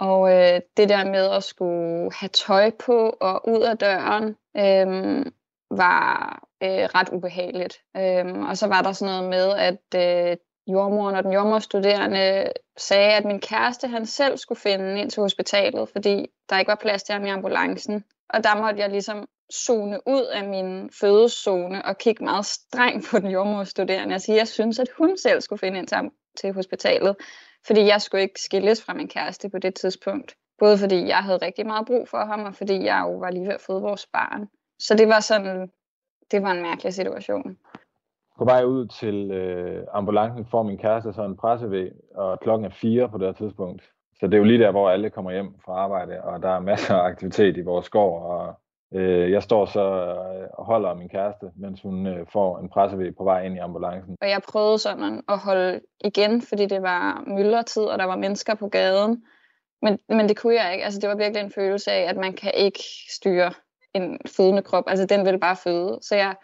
Og øh, det der med at skulle have tøj på og ud af døren, øh, var øh, ret ubehageligt. Øh, og så var der sådan noget med, at øh, jordmoren og den jordmorstuderende sagde, at min kæreste han selv skulle finde ind til hospitalet, fordi der ikke var plads til ham i ambulancen. Og der måtte jeg ligesom zone ud af min fødeszone og kigge meget strengt på den jordmorstuderende og sige, at jeg synes, at hun selv skulle finde ind til, til hospitalet, Fordi jeg skulle ikke skilles fra min kæreste på det tidspunkt. Både fordi jeg havde rigtig meget brug for ham, og fordi jeg jo var lige ved at føde vores barn. Så det var sådan, det var en mærkelig situation. På vej ud til øh, ambulancen får min kæreste så en pressevæg, og klokken er fire på det her tidspunkt. Så det er jo lige der, hvor alle kommer hjem fra arbejde, og der er masser af aktivitet i vores skov, og øh, jeg står så øh, og holder min kæreste, mens hun øh, får en pressevæg på vej ind i ambulancen. Og jeg prøvede sådan at holde igen, fordi det var myldretid, og der var mennesker på gaden. Men, men det kunne jeg ikke. Altså, det var virkelig en følelse af, at man kan ikke styre en fødende krop. Altså, den vil bare føde. Så jeg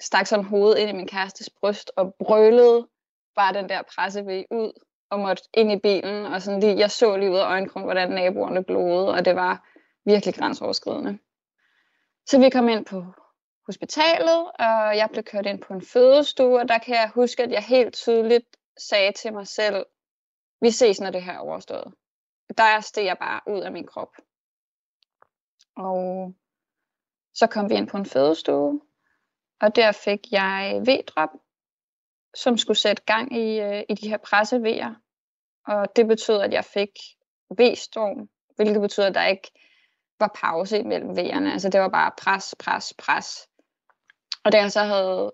stak sådan hovedet ind i min kærestes bryst og brølede bare den der pressevæg ud og måtte ind i bilen. Og sådan lige, jeg så lige ud af øjenkrogen, hvordan naboerne blodede, og det var virkelig grænseoverskridende. Så vi kom ind på hospitalet, og jeg blev kørt ind på en fødestue, og der kan jeg huske, at jeg helt tydeligt sagde til mig selv, vi ses, når det her er overstået. Der steg jeg bare ud af min krop. Og så kom vi ind på en fødestue, og der fik jeg V-drop, som skulle sætte gang i, øh, i de her pressevejer. Og det betød, at jeg fik V-storm, hvilket betyder, at der ikke var pause imellem vejerne. Altså det var bare pres, pres, pres. Og da jeg så havde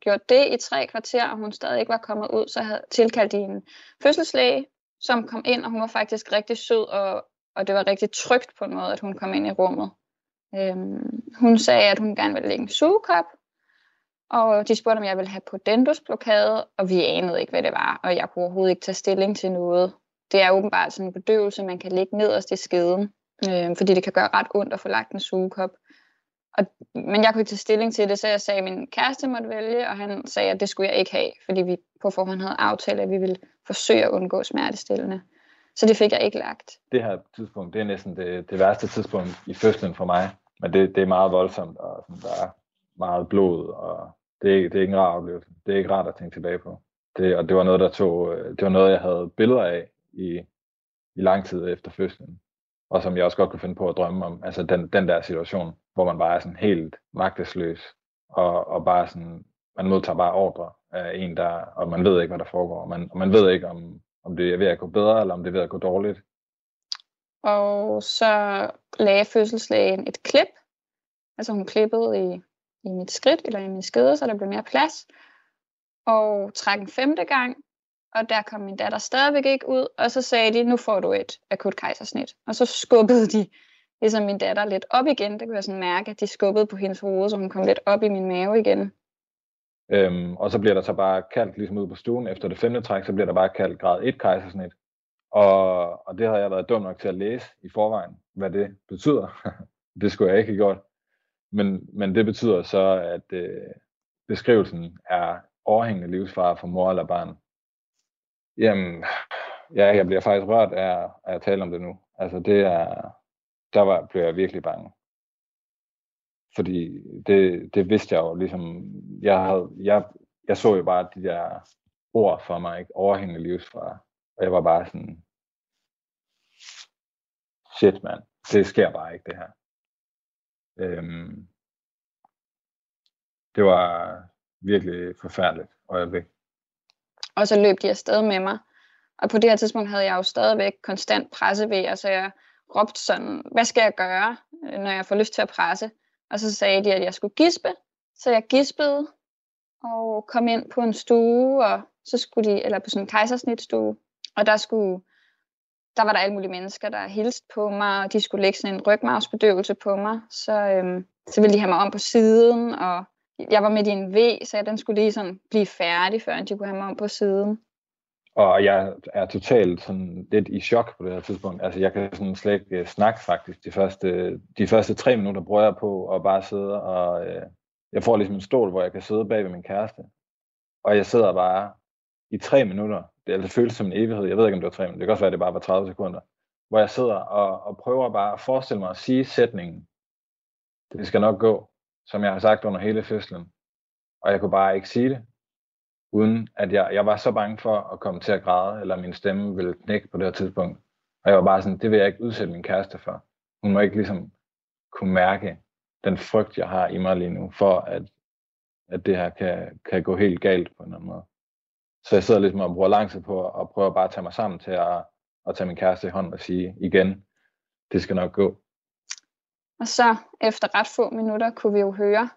gjort det i tre kvarter, og hun stadig ikke var kommet ud, så havde tilkaldt de en fødselslæge, som kom ind, og hun var faktisk rigtig sød, og, og det var rigtig trygt på en måde, at hun kom ind i rummet. Øhm, hun sagde, at hun gerne ville lægge en sugekop, og de spurgte, om jeg ville have podendusblokade, og vi anede ikke, hvad det var, og jeg kunne overhovedet ikke tage stilling til noget. Det er åbenbart sådan en bedøvelse, man kan ligge nederst i skeden, øh, fordi det kan gøre ret ondt at få lagt en sugekop. Og, men jeg kunne ikke tage stilling til det, så jeg sagde, at min kæreste måtte vælge, og han sagde, at det skulle jeg ikke have, fordi vi på forhånd havde aftalt, at vi ville forsøge at undgå smertestillende. Så det fik jeg ikke lagt. Det her tidspunkt, det er næsten det, det værste tidspunkt i fødslen for mig. Men det, det er meget voldsomt, og sådan, der meget blod, og det er, det er ikke en rar oplevelse. Det er ikke rart at tænke tilbage på. Det, og det var noget, der tog, øh, det var noget, jeg havde billeder af i, i lang tid efter fødslen. Og som jeg også godt kunne finde på at drømme om. Altså den, den der situation, hvor man bare er sådan helt magtesløs, og, og bare sådan, man modtager bare ordre af en, der, og man ved ikke, hvad der foregår. Og man, og man ved ikke, om, om det er ved at gå bedre, eller om det er ved at gå dårligt. Og så lagde fødselslægen et klip. Altså hun klippede i i mit skridt eller i min skede, så der blev mere plads. Og træk en femte gang, og der kom min datter stadigvæk ikke ud, og så sagde de, nu får du et akut kejsersnit. Og så skubbede de ligesom min datter lidt op igen. Det kunne jeg sådan mærke, at de skubbede på hendes hoved, så hun kom lidt op i min mave igen. Øhm, og så bliver der så bare kaldt ligesom ud på stuen. Efter det femte træk, så bliver der bare kaldt grad 1 kejsersnit. Og, og det havde jeg været dum nok til at læse i forvejen, hvad det betyder. det skulle jeg ikke have gjort. Men, men det betyder så, at øh, beskrivelsen er overhængende livsfare for mor eller barn. Jamen, ja, jeg bliver faktisk rørt af, af at tale om det nu. Altså det er, der var, blev jeg virkelig bange. Fordi det, det vidste jeg jo ligesom, jeg, havde, jeg, jeg så jo bare de der ord for mig, ikke? overhængende livsfare. Og jeg var bare sådan, shit mand, det sker bare ikke det her. Øhm, det var virkelig forfærdeligt øjeblik. Og så løb de afsted med mig. Og på det her tidspunkt havde jeg jo stadigvæk konstant presse ved, så jeg råbte sådan, hvad skal jeg gøre, øh, når jeg får lyst til at presse? Og så sagde de, at jeg skulle gispe. Så jeg gispede og kom ind på en stue, og så skulle de, eller på sådan en kejsersnitstue, og der skulle der var der alle mulige mennesker, der hilste på mig, og de skulle lægge sådan en rygmavsbedøvelse på mig. Så, øhm, så ville de have mig om på siden, og jeg var midt i en V, så den skulle lige sådan blive færdig, før de kunne have mig om på siden. Og jeg er totalt sådan lidt i chok på det her tidspunkt. Altså jeg kan sådan slet ikke uh, snakke faktisk. De første, de første tre minutter bruger jeg på at bare sidde og... Uh, jeg får ligesom en stol, hvor jeg kan sidde bag ved min kæreste. Og jeg sidder bare i tre minutter. Det, altså, det føles som en evighed, jeg ved ikke om det var tre minutter, det kan også være, at det bare var 30 sekunder, hvor jeg sidder og, og prøver bare at forestille mig at sige sætningen, det skal nok gå, som jeg har sagt under hele fødslen, og jeg kunne bare ikke sige det, uden at jeg, jeg var så bange for at komme til at græde, eller min stemme ville knække på det her tidspunkt, og jeg var bare sådan, det vil jeg ikke udsætte min kæreste for. Hun må ikke ligesom kunne mærke den frygt, jeg har i mig lige nu, for at, at det her kan, kan gå helt galt på en eller anden måde. Så jeg sidder ligesom og bruger lang tid på at prøve bare at tage mig sammen til at, at tage min kæreste i hånd og sige igen, det skal nok gå. Og så efter ret få minutter kunne vi jo høre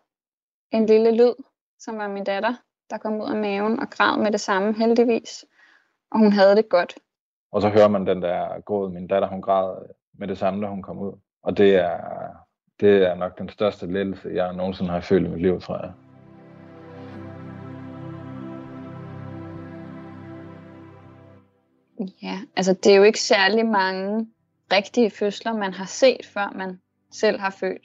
en lille lyd, som var min datter, der kom ud af maven og græd med det samme heldigvis. Og hun havde det godt. Og så hører man den der gråd. Min datter, hun græd med det samme, da hun kom ud. Og det er, det er nok den største lettelse, jeg nogensinde har følt i mit liv, tror jeg. Ja, altså det er jo ikke særlig mange rigtige fødsler, man har set, før man selv har født.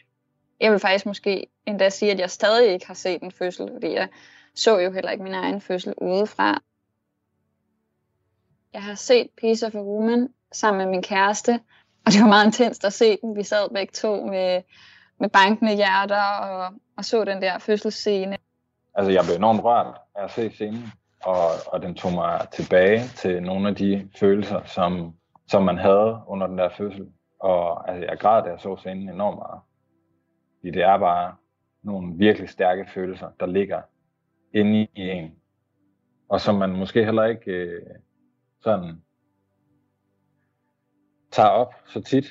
Jeg vil faktisk måske endda sige, at jeg stadig ikke har set en fødsel, fordi jeg så jo heller ikke min egen fødsel udefra. Jeg har set Piece of a Woman sammen med min kæreste, og det var meget intenst at se den. Vi sad begge to med, med bankende hjerter og, og så den der fødselsscene. Altså, jeg blev enormt rørt af at se scenen, og, og den tog mig tilbage til nogle af de følelser, som, som man havde under den der fødsel. Og altså, jeg græd, da jeg så scenen enormt meget. Fordi det er bare nogle virkelig stærke følelser, der ligger inde i en. Og som man måske heller ikke øh, sådan tager op så tit.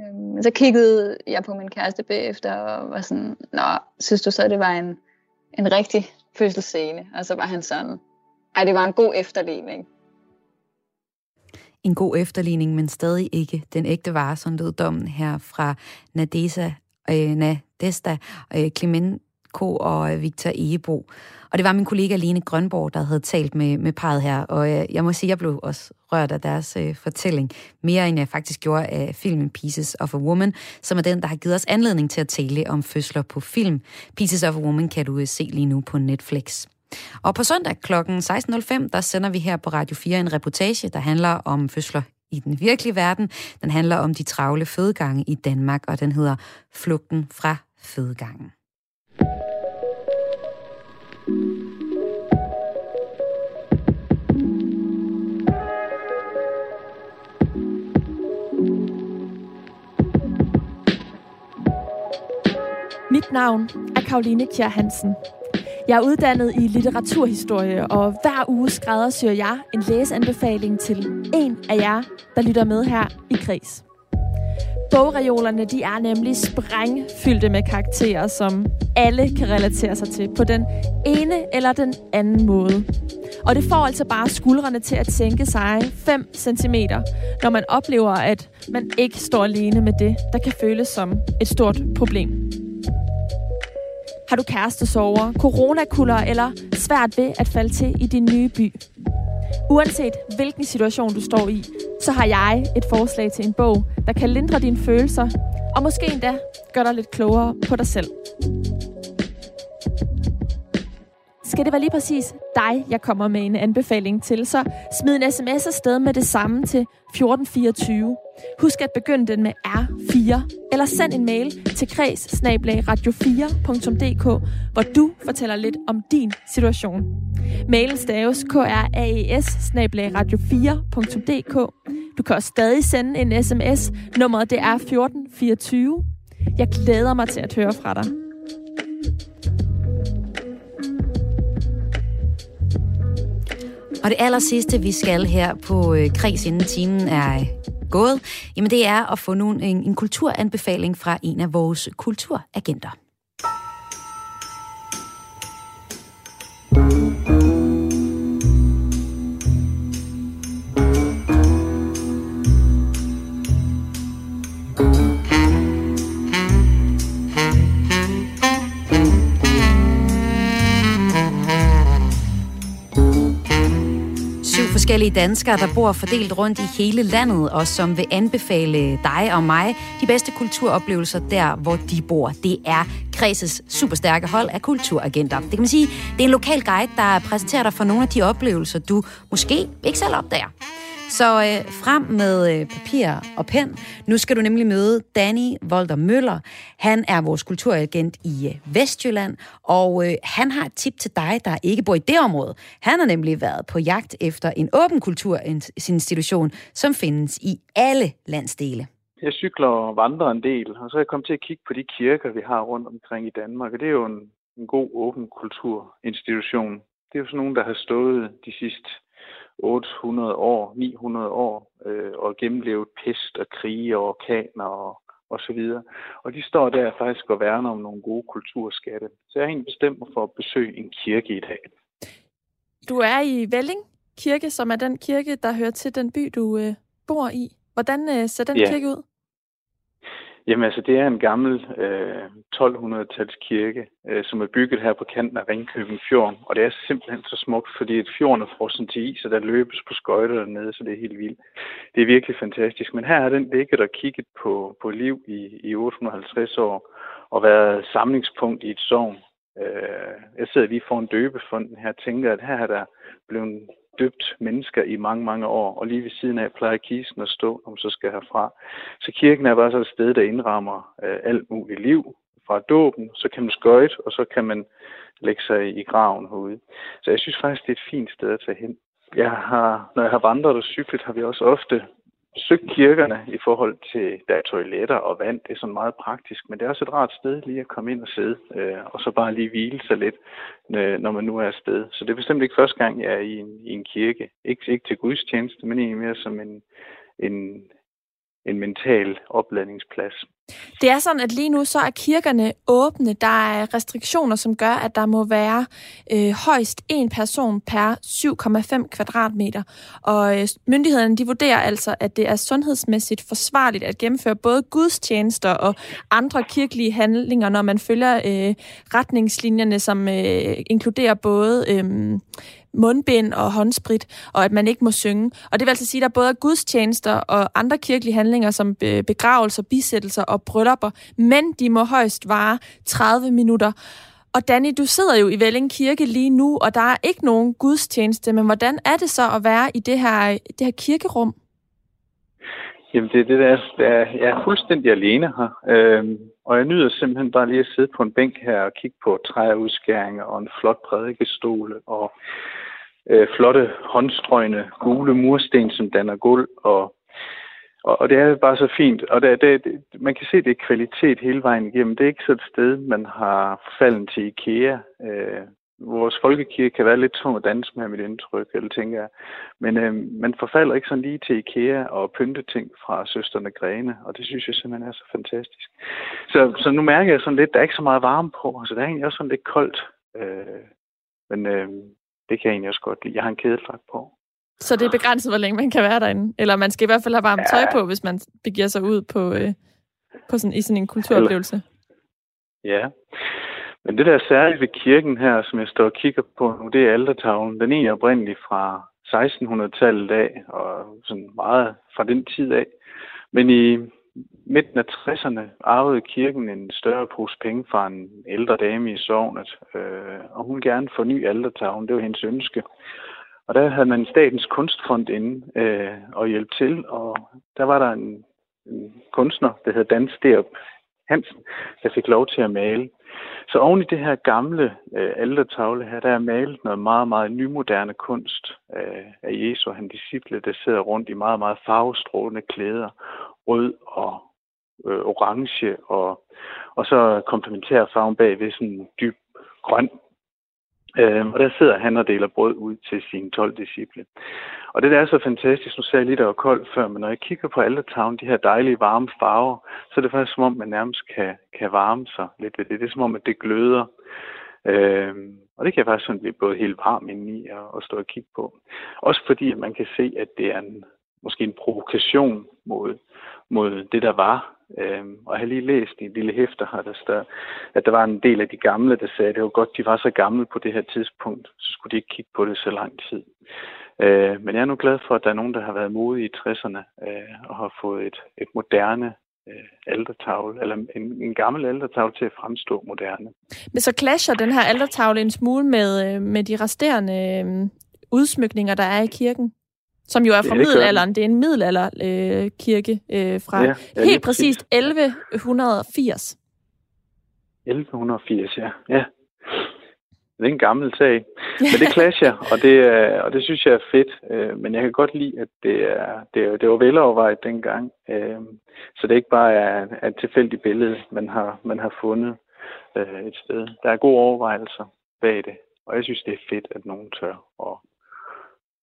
Øhm, så kiggede jeg på min kæreste bagefter og var sådan, Nå, synes du så, det var en, en rigtig fødselsscene? Og så var han sådan, ej, det var en god efterligning. En god efterligning, men stadig ikke den ægte vare, som lød dommen her fra Nadesa, øh, Nadesta, øh, Clemenko og øh, Victor Egebo. Og det var min kollega Lene Grønborg, der havde talt med, med parret her, og øh, jeg må sige, jeg blev også rørt af deres øh, fortælling, mere end jeg faktisk gjorde af filmen Pieces of a Woman, som er den, der har givet os anledning til at tale om fødsler på film. Pieces of a Woman kan du øh, se lige nu på Netflix. Og på søndag kl. 16.05, der sender vi her på Radio 4 en reportage, der handler om fødsler i den virkelige verden. Den handler om de travle fødegange i Danmark, og den hedder Flugten fra fødegangen. Mit navn er Karoline Kjær Hansen. Jeg er uddannet i litteraturhistorie, og hver uge skræddersyr jeg en læseanbefaling til en af jer, der lytter med her i Kris. Bogreolerne de er nemlig sprængfyldte med karakterer, som alle kan relatere sig til på den ene eller den anden måde. Og det får altså bare skuldrene til at sænke sig 5 cm, når man oplever, at man ikke står alene med det, der kan føles som et stort problem. Har du kærestesover, coronakuller eller svært ved at falde til i din nye by? Uanset hvilken situation du står i, så har jeg et forslag til en bog, der kan lindre dine følelser, og måske endda gøre dig lidt klogere på dig selv. Skal det være lige præcis dig, jeg kommer med en anbefaling til, så smid en sms afsted med det samme til 1424. Husk at begynde den med R4, eller send en mail til kreds radio4.dk, hvor du fortæller lidt om din situation. Mailen staves kraes radio4.dk. Du kan også stadig sende en sms. Nummeret det er 1424. Jeg glæder mig til at høre fra dig. Og det aller sidste, vi skal her på øh, Kreds, inden timen er øh, gået, jamen det er at få nogle, en, en kulturanbefaling fra en af vores kulturagenter. Forskellige danskere, der bor fordelt rundt i hele landet, og som vil anbefale dig og mig de bedste kulturoplevelser der, hvor de bor. Det er Kreses superstærke hold af kulturagenter. Det kan man sige, det er en lokal guide, der præsenterer dig for nogle af de oplevelser, du måske ikke selv opdager. Så øh, frem med øh, papir og pen. Nu skal du nemlig møde Danny Volter Møller. Han er vores kulturagent i øh, Vestjylland, og øh, han har et tip til dig, der ikke bor i det område. Han har nemlig været på jagt efter en åben kulturinstitution, som findes i alle landsdele. Jeg cykler og vandrer en del, og så er jeg kommet til at kigge på de kirker, vi har rundt omkring i Danmark, og det er jo en, en god åben kulturinstitution. Det er jo sådan nogen, der har stået de sidste 800 år, 900 år øh, og gennemlevet pest og krige og orkaner og, og så videre. Og de står der faktisk og værner om nogle gode kulturskatte. Så jeg har egentlig bestemt mig for at besøge en kirke i dag. Du er i Velling Kirke, som er den kirke, der hører til den by, du øh, bor i. Hvordan øh, ser den ja. kirke ud? Jamen altså, det er en gammel øh, 1200-tals kirke, øh, som er bygget her på kanten af Ringkøbing Fjord. Og det er simpelthen så smukt, fordi et fjorden er frossen til is, og der løbes på skøjter dernede, så det er helt vildt. Det er virkelig fantastisk. Men her har den ligget og kigget på, på liv i, i 850 år, og været samlingspunkt i et sovn. Øh, jeg sidder lige foran døbefonden her og tænker, at her er der blevet døbt mennesker i mange, mange år, og lige ved siden af plejer kisten at stå, om så skal herfra. Så kirken er bare så et sted, der indrammer øh, alt muligt liv fra dåben, så kan man skøjte, og så kan man lægge sig i graven herude. Så jeg synes faktisk, det er et fint sted at tage hen. Jeg har, når jeg har vandret og cyklet, har vi også ofte søgt kirkerne i forhold til, der er toiletter og vand. Det er sådan meget praktisk, men det er også et rart sted lige at komme ind og sidde, øh, og så bare lige hvile sig lidt, øh, når man nu er afsted. Så det er bestemt ikke første gang, jeg er i en, i en kirke. Ikke, ikke til gudstjeneste, men egentlig mere som en, en, en mental opladningsplads. Det er sådan, at lige nu så er kirkerne åbne. Der er restriktioner, som gør, at der må være øh, højst en person per 7,5 kvadratmeter. Og øh, myndighederne de vurderer altså, at det er sundhedsmæssigt forsvarligt at gennemføre både gudstjenester og andre kirkelige handlinger, når man følger øh, retningslinjerne, som øh, inkluderer både... Øh, mundbind og håndsprit, og at man ikke må synge. Og det vil altså sige, at der både er gudstjenester og andre kirkelige handlinger, som øh, begravelser, bisættelser og bryllupper, men de må højst vare 30 minutter. Og Danny, du sidder jo i Velling Kirke lige nu, og der er ikke nogen gudstjeneste, men hvordan er det så at være i det her, det her kirkerum? Jamen, det er det, der, der jeg er fuldstændig alene her. Øhm, og jeg nyder simpelthen bare lige at sidde på en bænk her og kigge på træudskæringer og en flot prædikestol og øh, flotte håndstrøgne gule mursten, som danner gulv. Og, og, og det er bare så fint. Og det, det, man kan se, det er kvalitet hele vejen igennem. Det er ikke så et sted, man har falden til IKEA. Øh, vores folkekirke kan være lidt tung at danse med mit indtryk, eller tænker jeg. Men øh, man forfalder ikke sådan lige til IKEA og pynte ting fra søsterne Grene, og det synes jeg simpelthen er så fantastisk. Så, så nu mærker jeg sådan lidt, der er ikke så meget varme på, så der er egentlig også sådan lidt koldt. Øh, men øh, det kan jeg egentlig også godt lide. Jeg har en kædedragt på. Så det er begrænset, hvor længe man kan være derinde? Eller man skal i hvert fald have varmt ja. tøj på, hvis man begiver sig ud på, øh, på sådan, i sådan en kulturoplevelse? Ja. Men det der er særligt ved kirken her, som jeg står og kigger på nu, det er altertavlen. Den er egentlig oprindelig fra 1600-tallet af, og sådan meget fra den tid af. Men i midten af 60'erne arvede kirken en større pose penge fra en ældre dame i sovnet, øh, og hun gerne forny altertavlen. Det var hendes ønske. Og der havde man Statens Kunstfond inde øh, og hjælp til, og der var der en, en kunstner, der hed Dan Sterup Hansen, der fik lov til at male. Så oven i det her gamle øh, altertavle her, der er malet noget meget, meget nymoderne kunst øh, af Jesu og hans disciple, der sidder rundt i meget, meget farvestrålende klæder, rød og øh, orange, og, og så komplementerer farven bag ved sådan dyb grøn. Øh, og der sidder han og deler brød ud til sine 12 disciple. Og det der er så fantastisk, nu sagde jeg lige, der var koldt før, men når jeg kigger på Altertown, de her dejlige varme farver, så er det faktisk som om, man nærmest kan, kan varme sig lidt ved det. Det er som om, at det gløder. Øh, og det kan jeg faktisk sådan blive både helt varm indeni og, og stå og kigge på. Også fordi, at man kan se, at det er en, måske en provokation mod, mod det, der var. Øhm, og jeg har lige læst i en lille hæfter her, der står, at der var en del af de gamle, der sagde, at det var godt, de var så gamle på det her tidspunkt, så skulle de ikke kigge på det så lang tid. Øh, men jeg er nu glad for, at der er nogen, der har været modige i 60'erne øh, og har fået et, et moderne øh, aldertavle, eller en, en gammel aldertavle til at fremstå moderne. Men så clasher den her aldertavle en smule med, øh, med de resterende øh, udsmykninger, der er i kirken? Som jo er fra ja, middelalderen. Det er en middelalderkirke øh, kirke, øh, fra ja, ja, helt præcist 1180. 1180, ja. ja. Det er en gammel sag. Men det clasher, og det, og det synes jeg er fedt. Øh, men jeg kan godt lide, at det, er, det, er, det var velovervejet dengang. Øh, så det ikke bare er et tilfældigt billede, man har, man har fundet øh, et sted. Der er gode overvejelser bag det. Og jeg synes, det er fedt, at nogen tør at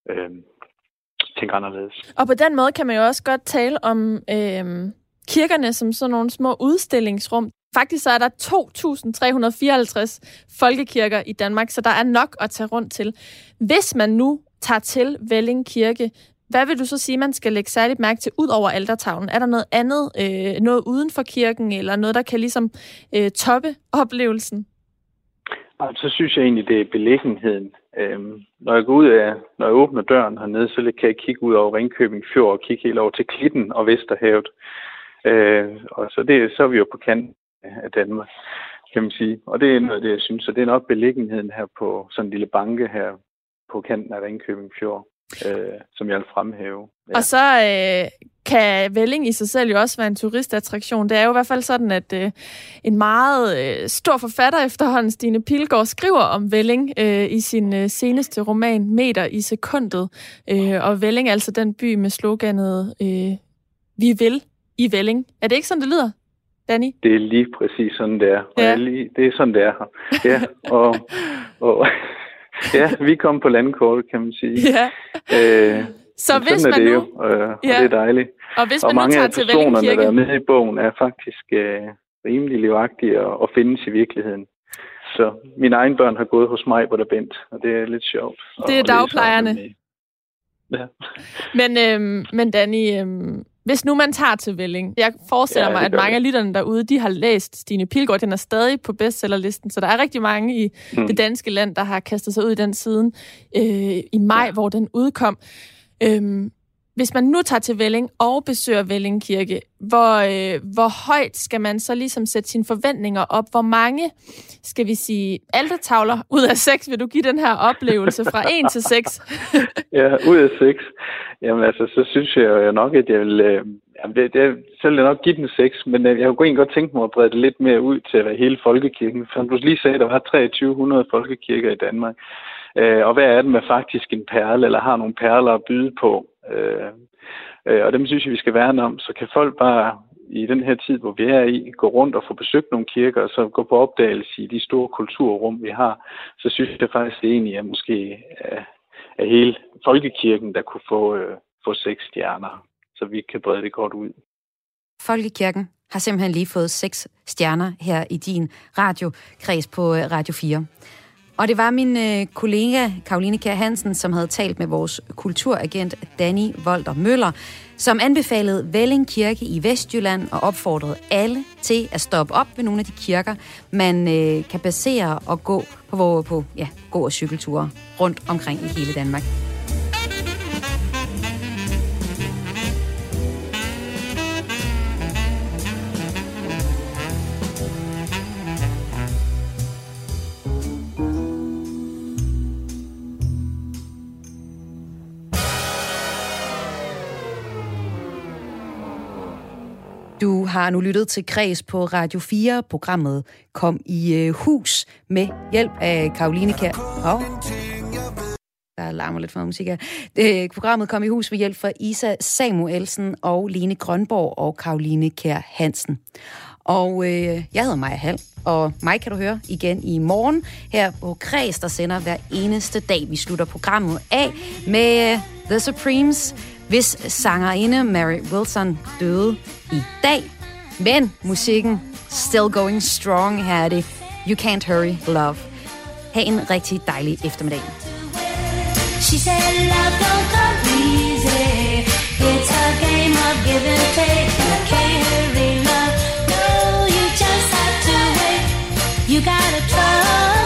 øh, tænke anderledes. Og på den måde kan man jo også godt tale om øh, kirkerne som sådan nogle små udstillingsrum. Faktisk så er der 2.354 folkekirker i Danmark, så der er nok at tage rundt til. Hvis man nu tager til Velling Kirke, hvad vil du så sige, man skal lægge særligt mærke til ud over altertavlen? Er der noget andet, øh, noget uden for kirken, eller noget, der kan ligesom øh, toppe oplevelsen? Så synes jeg egentlig, det er beliggenheden. Øhm, når jeg går ud af, når jeg åbner døren hernede, så kan jeg kigge ud over Ringkøbing Fjord og kigge helt over til Klitten og Vesterhavet. Øh, og så, det, så er vi jo på kanten af Danmark, kan man sige. Og det er noget af det, jeg synes. Så det er nok beliggenheden her på sådan en lille banke her på kanten af Ringkøbing Fjord, øh, som jeg vil fremhæve. Ja. Og så øh, kan Velling i sig selv jo også være en turistattraktion. Det er jo i hvert fald sådan, at øh, en meget øh, stor forfatter efterhånden, Stine Pilgaard, skriver om Velling øh, i sin øh, seneste roman, Meter i sekundet. Øh, og Velling er altså den by med sloganet øh, Vi vil i Velling. Er det ikke sådan, det lyder? Danny? Det er lige præcis sådan, det er. Og ja. lige, det er sådan, det er her. Ja, og, og ja, vi kom på landkortet, kan man sige. Ja. Øh, så hvis man er det nu... jo, øh, og ja. det er dejligt. Og, hvis og man mange nu tager af til personerne, Kirke... der er med i bogen, er faktisk øh, rimelig livagtige og, og findes i virkeligheden. Så mine egne børn har gået hos mig, hvor der bent, og det er lidt sjovt. Det er dagplejerne. Ja. Men, øhm, men Danny, øhm, hvis nu man tager til Velling, jeg forestiller ja, mig, at mange af lytterne derude, de har læst Stine Pilgaard, den er stadig på bestsellerlisten, så der er rigtig mange i hmm. det danske land, der har kastet sig ud i den siden øh, i maj, ja. hvor den udkom. Øhm, hvis man nu tager til Velling og besøger Velling Kirke, hvor, øh, hvor højt skal man så ligesom sætte sine forventninger op? Hvor mange, skal vi sige, altertavler ud af seks vil du give den her oplevelse fra 1 til 6? ja, ud af 6. Jamen altså, så synes jeg jo nok, at jeg vil... Øh, jamen, det, det, så vil jeg nok give den 6, men øh, jeg kunne egentlig godt tænke mig at brede det lidt mere ud til at hele folkekirken. Som du lige sagde, der var 2300 folkekirker i Danmark. Øh, og hvad er det med faktisk en perle, eller har nogle perler at byde på? Øh, øh, og dem synes jeg, vi skal værne om. Så kan folk bare i den her tid, hvor vi er i, gå rundt og få besøgt nogle kirker, og så gå på opdagelse i de store kulturrum, vi har, så synes jeg faktisk det egentlig, at måske er, er hele folkekirken, der kunne få, øh, få seks stjerner, så vi kan brede det godt ud. Folkekirken har simpelthen lige fået seks stjerner her i din radiokreds på øh, Radio 4. Og det var min øh, kollega Karoline Kjær Hansen, som havde talt med vores kulturagent Danny Volter Møller, som anbefalede Velling Kirke i Vestjylland og opfordrede alle til at stoppe op ved nogle af de kirker, man øh, kan basere og gå på, på ja, gå- og cykelture rundt omkring i hele Danmark. Har nu lyttet til Kreds på Radio 4. Programmet kom i øh, hus med hjælp af Karoline Kær. Oh. Der larmer lidt for musik her. Det, programmet kom i hus med hjælp fra Isa Samuelsen og Lene Grønborg og Karoline Kær Hansen. Og øh, jeg hedder Maja Hall, og mig kan du høre igen i morgen her på Kreds, der sender hver eneste dag. Vi slutter programmet af med øh, The Supremes hvis sangerinde Mary Wilson døde i dag. Men musikken, still going strong, her er det You Can't Hurry Love. Ha' en rigtig dejlig eftermiddag. She said love don't come easy. It's a game of give and take. You can't hurry love. No, you just have to wait. You gotta try.